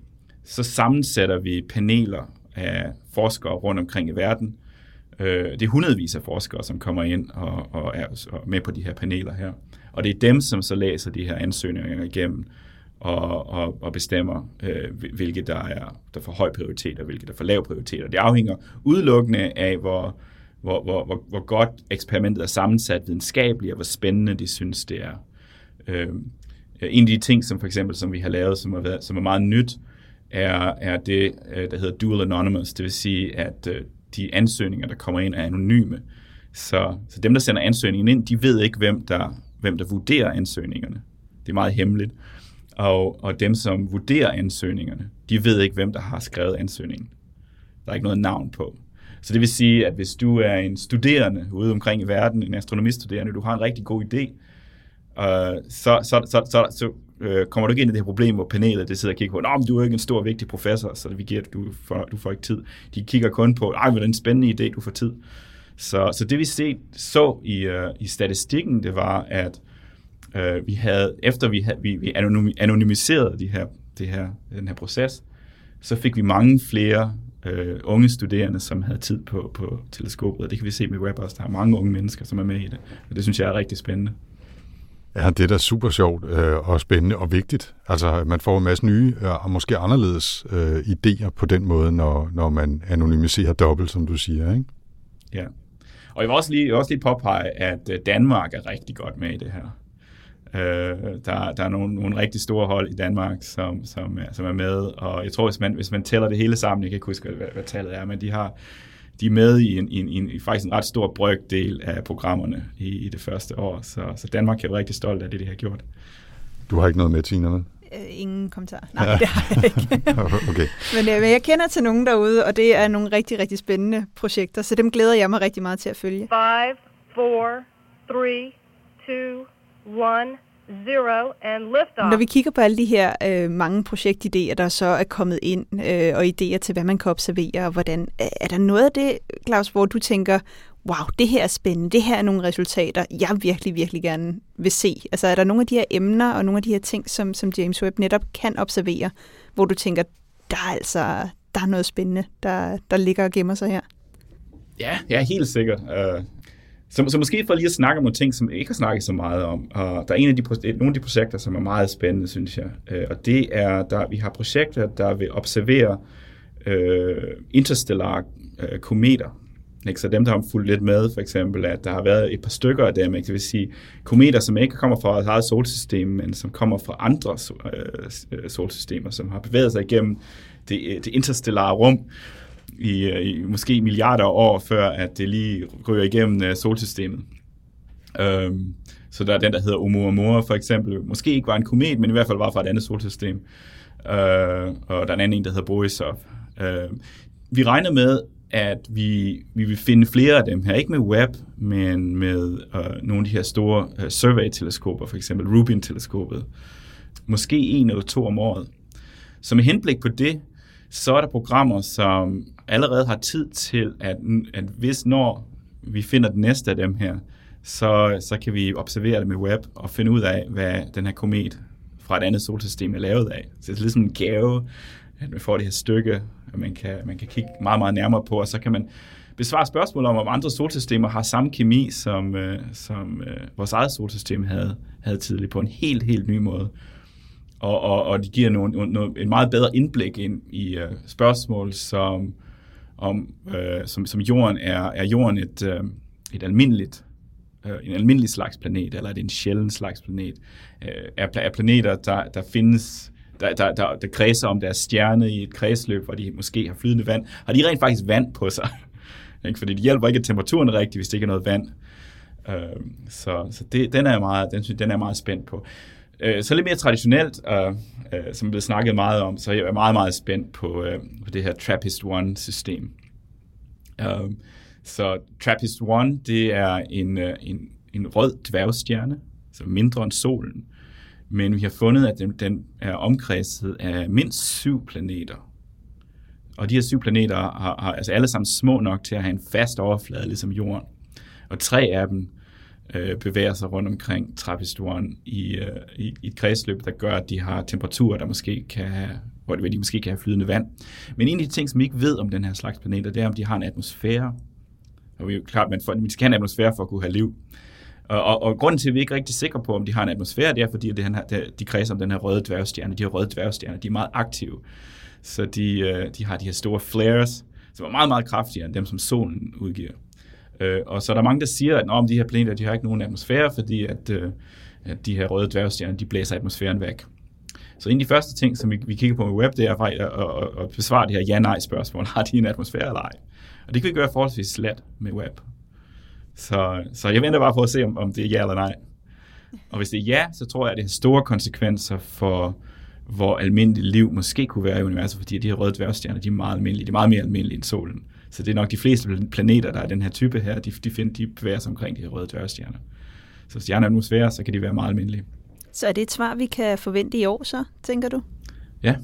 så sammensætter vi paneler af forskere rundt omkring i verden. Øh, det er hundredvis af forskere, som kommer ind og, og er med på de her paneler her. Og det er dem, som så læser de her ansøgninger igennem og, og, og bestemmer, øh, hvilke der er der får høj prioritet, og hvilke der får lav prioritet. Og det afhænger udelukkende af, hvor, hvor, hvor, hvor, hvor godt eksperimentet er sammensat videnskabeligt, og hvor spændende de synes, det er. Øh, en af de ting, som for eksempel, som vi har lavet, som er, været, som er meget nyt, er, er det, øh, der hedder dual anonymous, det vil sige, at øh, de ansøgninger, der kommer ind, er anonyme. Så, så dem, der sender ansøgningen ind, de ved ikke, hvem der, hvem der vurderer ansøgningerne. Det er meget hemmeligt. Og, og dem, som vurderer ansøgningerne, de ved ikke, hvem der har skrevet ansøgningen. Der er ikke noget navn på. Så det vil sige, at hvis du er en studerende ude omkring i verden, en astronomistuderende, du har en rigtig god idé, øh, så, så, så, så, så øh, kommer du ikke ind i det her problem, hvor panelet det sidder og kigger på, at men du er ikke en stor, vigtig professor, så vi giver, du, får, du får ikke tid. De kigger kun på, ej, hvor er en spændende idé, du får tid. Så, så det vi set, så i, øh, i statistikken, det var, at øh, vi havde, efter vi, havde, vi, vi anonymiserede de her, det her, den her proces, så fik vi mange flere øh, unge studerende, som havde tid på, på teleskopet, og det kan vi se med Web også. Der er mange unge mennesker, som er med i det, og det synes jeg er rigtig spændende. Ja, det er da super sjovt øh, og spændende og vigtigt. Altså, man får en masse nye øh, og måske anderledes øh, idéer på den måde, når, når man anonymiserer dobbelt, som du siger, ikke? Ja. Og jeg vil også lige, jeg vil også lige påpege, at øh, Danmark er rigtig godt med i det her. Øh, der, der er nogle, nogle rigtig store hold i Danmark, som, som, er, som er med, og jeg tror, hvis man, hvis man tæller det hele sammen, jeg kan ikke huske, hvad, hvad tallet er, men de har de er med i en, i en, i en, faktisk en ret stor brøkdel af programmerne i, i det første år, så, så Danmark er rigtig stolt af det, de har gjort. Du har ikke noget med, Tina, vel? Øh, ingen kommentar. Nej, ja. det har jeg ikke. okay. men, øh, men jeg kender til nogen derude, og det er nogle rigtig, rigtig spændende projekter, så dem glæder jeg mig rigtig meget til at følge. 5, 4, 3, 2, 1 zero and liftoff. Når vi kigger på alle de her øh, mange projektidéer, der så er kommet ind, øh, og idéer til, hvad man kan observere, og hvordan, er der noget af det, Claus, hvor du tænker, wow, det her er spændende, det her er nogle resultater, jeg virkelig, virkelig gerne vil se? Altså er der nogle af de her emner, og nogle af de her ting, som, som James Webb netop kan observere, hvor du tænker, der er altså der er noget spændende, der, der ligger og gemmer sig her? Ja, ja helt sikkert. Uh, så, så måske for lige at snakke om nogle ting, som jeg ikke har snakket så meget om. Og der er en af de, nogle af de projekter, som er meget spændende, synes jeg. Øh, og det er, der vi har projekter, der vil observere øh, interstellare øh, kometer. Ikke? Så dem, der har fulgt lidt med, for eksempel, at der har været et par stykker af dem, ikke? det vil sige kometer, som ikke kommer fra vores eget solsystem, men som kommer fra andre øh, øh solsystemer, som har bevæget sig igennem det, øh, det interstellare rum, i, øh, i måske milliarder af år, før at det lige ryger igennem uh, solsystemet. Um, så der er den, der hedder Oumuamua for eksempel. Måske ikke var en komet, men i hvert fald var fra et andet solsystem. Uh, og der er en anden, der hedder Borisov. Uh, øhm, vi regner med, at vi, vi vil finde flere af dem her. Ikke med Webb, men med uh, nogle af de her store uh, survey-teleskoper, for eksempel Rubin-teleskopet. Måske en eller to om året. Så med henblik på det, så er der programmer, som allerede har tid til, at, at hvis når vi finder den næste af dem her, så, så kan vi observere det med web og finde ud af, hvad den her komet fra et andet solsystem er lavet af. Så det er ligesom en gave, at man får det her stykke, at man kan, man kan kigge meget, meget nærmere på, og så kan man besvare spørgsmål om, om andre solsystemer har samme kemi, som, øh, som øh, vores eget solsystem havde, havde tidligere, på en helt, helt ny måde og, og, og det giver nogle, nogle, en meget bedre indblik ind i øh, spørgsmål, som, om, øh, som, som jorden er, er jorden et, øh, et almindeligt øh, en almindelig slags planet, eller er det en sjælden slags planet? Øh, er, er planeter, der, der findes, der, der, der, der kredser om deres stjerne i et kredsløb, hvor de måske har flydende vand, har de rent faktisk vand på sig? Fordi det hjælper ikke, at temperaturen er rigtig, hvis det ikke er noget vand. Øh, så så det, den, er meget, den, den er meget spændt på. Øh, Øh, så lidt mere traditionelt, og, øh, som vi snakket meget om, så jeg er meget, meget spændt på, øh, på det her TRAPPIST-1-system. Um, øhm, så TRAPPIST-1, det er en, øh, en, en rød dværgstjerne, så mindre end solen. Men vi har fundet, at den, den er omkredset af mindst syv planeter. Og de her syv planeter har, har altså alle sammen små nok til at have en fast overflade, ligesom jorden. Og tre af dem øh, bevæger sig rundt omkring trappestuen i, øh, i, i et kredsløb, der gør, at de har temperaturer, der måske kan have, hvor de måske kan have flydende vand. Men en af de ting, som vi ikke ved om den her slags planeter, det er, om de har en atmosfære. Og vi er klart, at man skal have en atmosfære for at kunne have liv. Og, og, og grunden til, at vi ikke er rigtig sikre på, om de har en atmosfære, det er, fordi det her, de kredser om den her røde dværgstjerne. De her røde dværgstjerner, de er meget aktive. Så de, øh, de har de her store flares, som er meget, meget kraftigere end dem, som solen udgiver. Øh, og så er der mange, der siger, at om de her planeter de har ikke nogen atmosfære, fordi at, øh, at de her røde dværgstjerner, de blæser atmosfæren væk. Så en af de første ting, som vi, vi kigger på med web, det er faktisk at, at, at besvare det her ja-nej-spørgsmål. Har de en atmosfære eller ej? Og det kan vi gøre forholdsvis slet med web. Så, så jeg venter bare på at se, om, om det er ja eller nej. Og hvis det er ja, så tror jeg, at det har store konsekvenser for, hvor almindeligt liv måske kunne være i universet, fordi de her røde dværgstjerner, de er meget almindelige. De er meget mere almindelige end solen. Så det er nok de fleste planeter, der er den her type her, de, de, finder, de bevæger sig omkring de her røde dværgstjerner. Så hvis stjerner er atmosfære, så kan de være meget almindelige. Så er det et svar, vi kan forvente i år så, tænker du? Ja.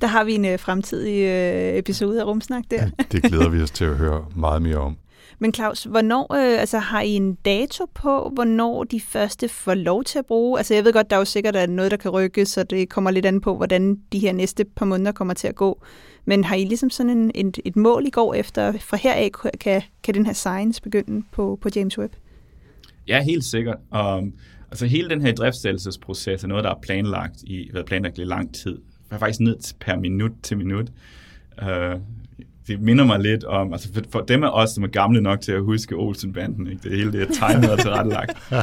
Der har vi en øh, fremtidig øh, episode af Rumsnak der. Ja, det glæder vi os til at høre meget mere om. Men Claus, hvornår øh, altså, har I en dato på, hvornår de første får lov til at bruge? Altså jeg ved godt, der er jo sikkert er noget, der kan rykke, så det kommer lidt an på, hvordan de her næste par måneder kommer til at gå. Men har I ligesom sådan en, et, et mål, I går efter? Fra heraf kan, kan den her science begynde på, på James Webb? Ja, helt sikkert. Um, altså hele den her driftsættelsesproces er noget, der er planlagt i, været planlagt i lang tid. Det er faktisk ned til per minut til minut. Uh, det minder mig lidt om, altså for, for dem af os, som er gamle nok til at huske Olsen-banden, ikke? det hele det er tegnet og tilrettelagt. uh,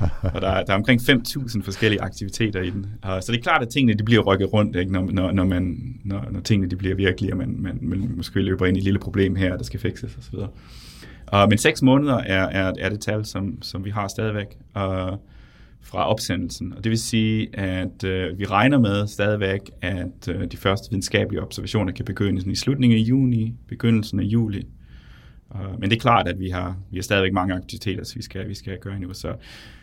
og der, der er omkring 5.000 forskellige aktiviteter i den. Uh, så det er klart, at tingene de bliver rykket rundt, ikke? Når, når, når, man, når, når tingene de bliver virkelige, og man, man, man måske løber ind i et lille problem her, der skal fikses osv. Uh, men seks måneder er, er, er det tal, som, som vi har stadigvæk uh, fra opsendelsen. Og det vil sige, at øh, vi regner med stadigvæk, at øh, de første videnskabelige observationer kan begynde i slutningen af juni, begyndelsen af juli. Uh, men det er klart, at vi har, vi har stadigvæk mange aktiviteter, så vi skal, vi skal gøre endnu. Så,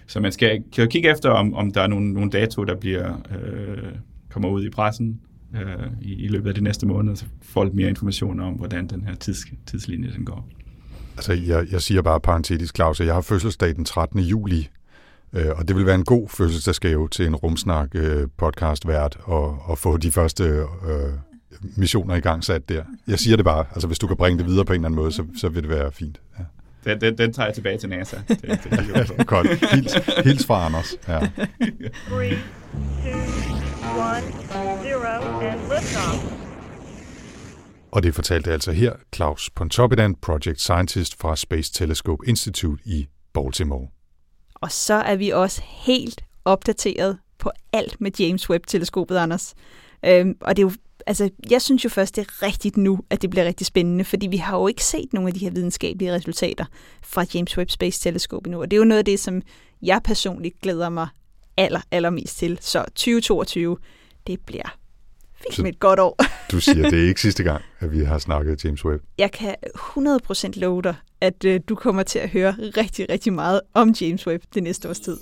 så man skal kan kigge efter, om, om der er nogle, nogle datoer, der bliver, øh, kommer ud i pressen øh, i, i løbet af de næste måneder, så får lidt mere information om, hvordan den her tids, tidslinje den går. Altså, jeg, jeg siger bare parentetisk, Claus, at jeg har fødselsdag den 13. juli, og det vil være en god fødselsdagsgave til en rumsnak øh, podcast vært og, og få de første øh, missioner i gang sat der. Jeg siger det bare, altså hvis du kan bringe det videre på en eller anden måde, så, så vil det være fint. Ja. Den, den, den tager jeg tilbage til NASA. Det, det Godt. Hils, hils fra Anders. Ja. 3, 2, 1, 0, and liftoff. Og det fortalte altså her Claus Pontoppidan, Project Scientist fra Space Telescope Institute i Baltimore. Og så er vi også helt opdateret på alt med James Webb-teleskopet, Anders. Øhm, og det er jo, altså, jeg synes jo først, det er rigtigt nu, at det bliver rigtig spændende, fordi vi har jo ikke set nogle af de her videnskabelige resultater fra James Webb Space Telescope endnu. Og det er jo noget af det, som jeg personligt glæder mig aller, allermest til. Så 2022, det bliver fint med et godt år. du siger, det er ikke sidste gang, at vi har snakket James Webb. Jeg kan 100% love dig, at øh, du kommer til at høre rigtig, rigtig meget om James Webb det næste års tid.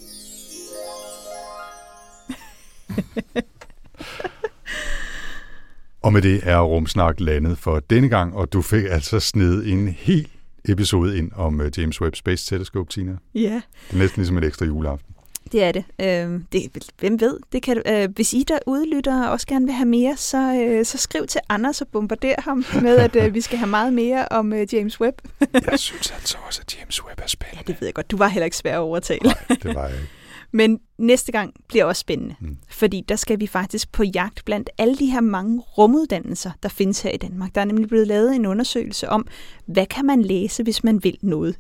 og med det er Rumsnak landet for denne gang, og du fik altså sned en helt episode ind om uh, James Webb Space Telescope, Tina. Ja. Det er næsten ligesom en ekstra juleaften. Det er det. Øh, det hvem ved? Det kan, øh, hvis I der udlytter også gerne vil have mere, så, øh, så skriv til Anders og bombarder ham med, at øh, vi skal have meget mere om øh, James Webb. jeg synes altså også, at James Webb er spændende. Ja, det ved jeg godt. Du var heller ikke svær at overtale. Nej, det var jeg ikke. Men næste gang bliver også spændende, mm. fordi der skal vi faktisk på jagt blandt alle de her mange rumuddannelser, der findes her i Danmark. Der er nemlig blevet lavet en undersøgelse om, hvad kan man læse, hvis man vil noget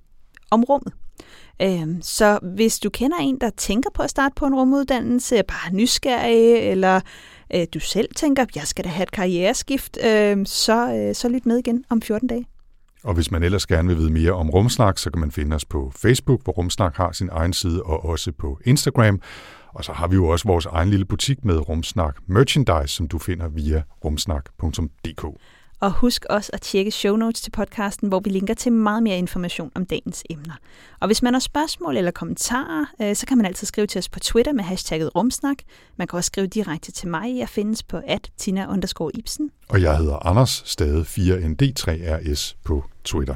om rummet. Øhm, så hvis du kender en, der tænker på at starte på en rumuddannelse, er bare nysgerrig, eller øh, du selv tænker, jeg skal da have et karriereskift, øhm, så, øh, så lyt med igen om 14 dage. Og hvis man ellers gerne vil vide mere om Rumsnak, så kan man finde os på Facebook, hvor Rumsnak har sin egen side, og også på Instagram. Og så har vi jo også vores egen lille butik med Rumsnak merchandise, som du finder via rumsnak.dk. Og husk også at tjekke show notes til podcasten, hvor vi linker til meget mere information om dagens emner. Og hvis man har spørgsmål eller kommentarer, øh, så kan man altid skrive til os på Twitter med hashtagget rumsnak. Man kan også skrive direkte til mig. Jeg findes på at tina Ibsen. Og jeg hedder Anders, stadig 4ND3RS på Twitter.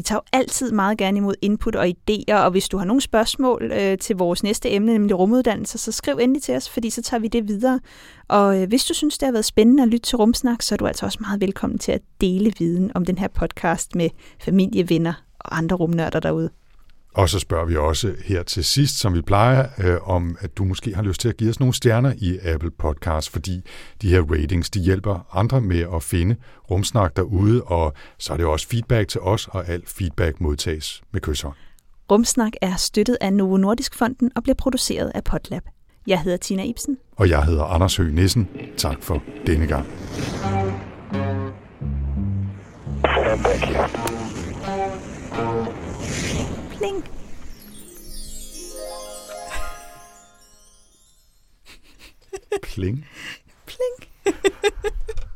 Vi tager altid meget gerne imod input og idéer, og hvis du har nogle spørgsmål øh, til vores næste emne, nemlig rumuddannelse, så skriv endelig til os, fordi så tager vi det videre. Og øh, hvis du synes, det har været spændende at lytte til Rumsnak, så er du altså også meget velkommen til at dele viden om den her podcast med familie, venner og andre rumnørder derude. Og så spørger vi også her til sidst, som vi plejer, øh, om at du måske har lyst til at give os nogle stjerner i Apple Podcast, fordi de her ratings, de hjælper andre med at finde rumsnak derude, og så er det også feedback til os, og al feedback modtages med kysshånd. Rumsnak er støttet af Novo Nordisk Fonden og bliver produceret af Potlab. Jeg hedder Tina Ibsen. og jeg hedder Anders Høgh Nissen. Tak for denne gang. Thank you. Pling. Pling. Pling.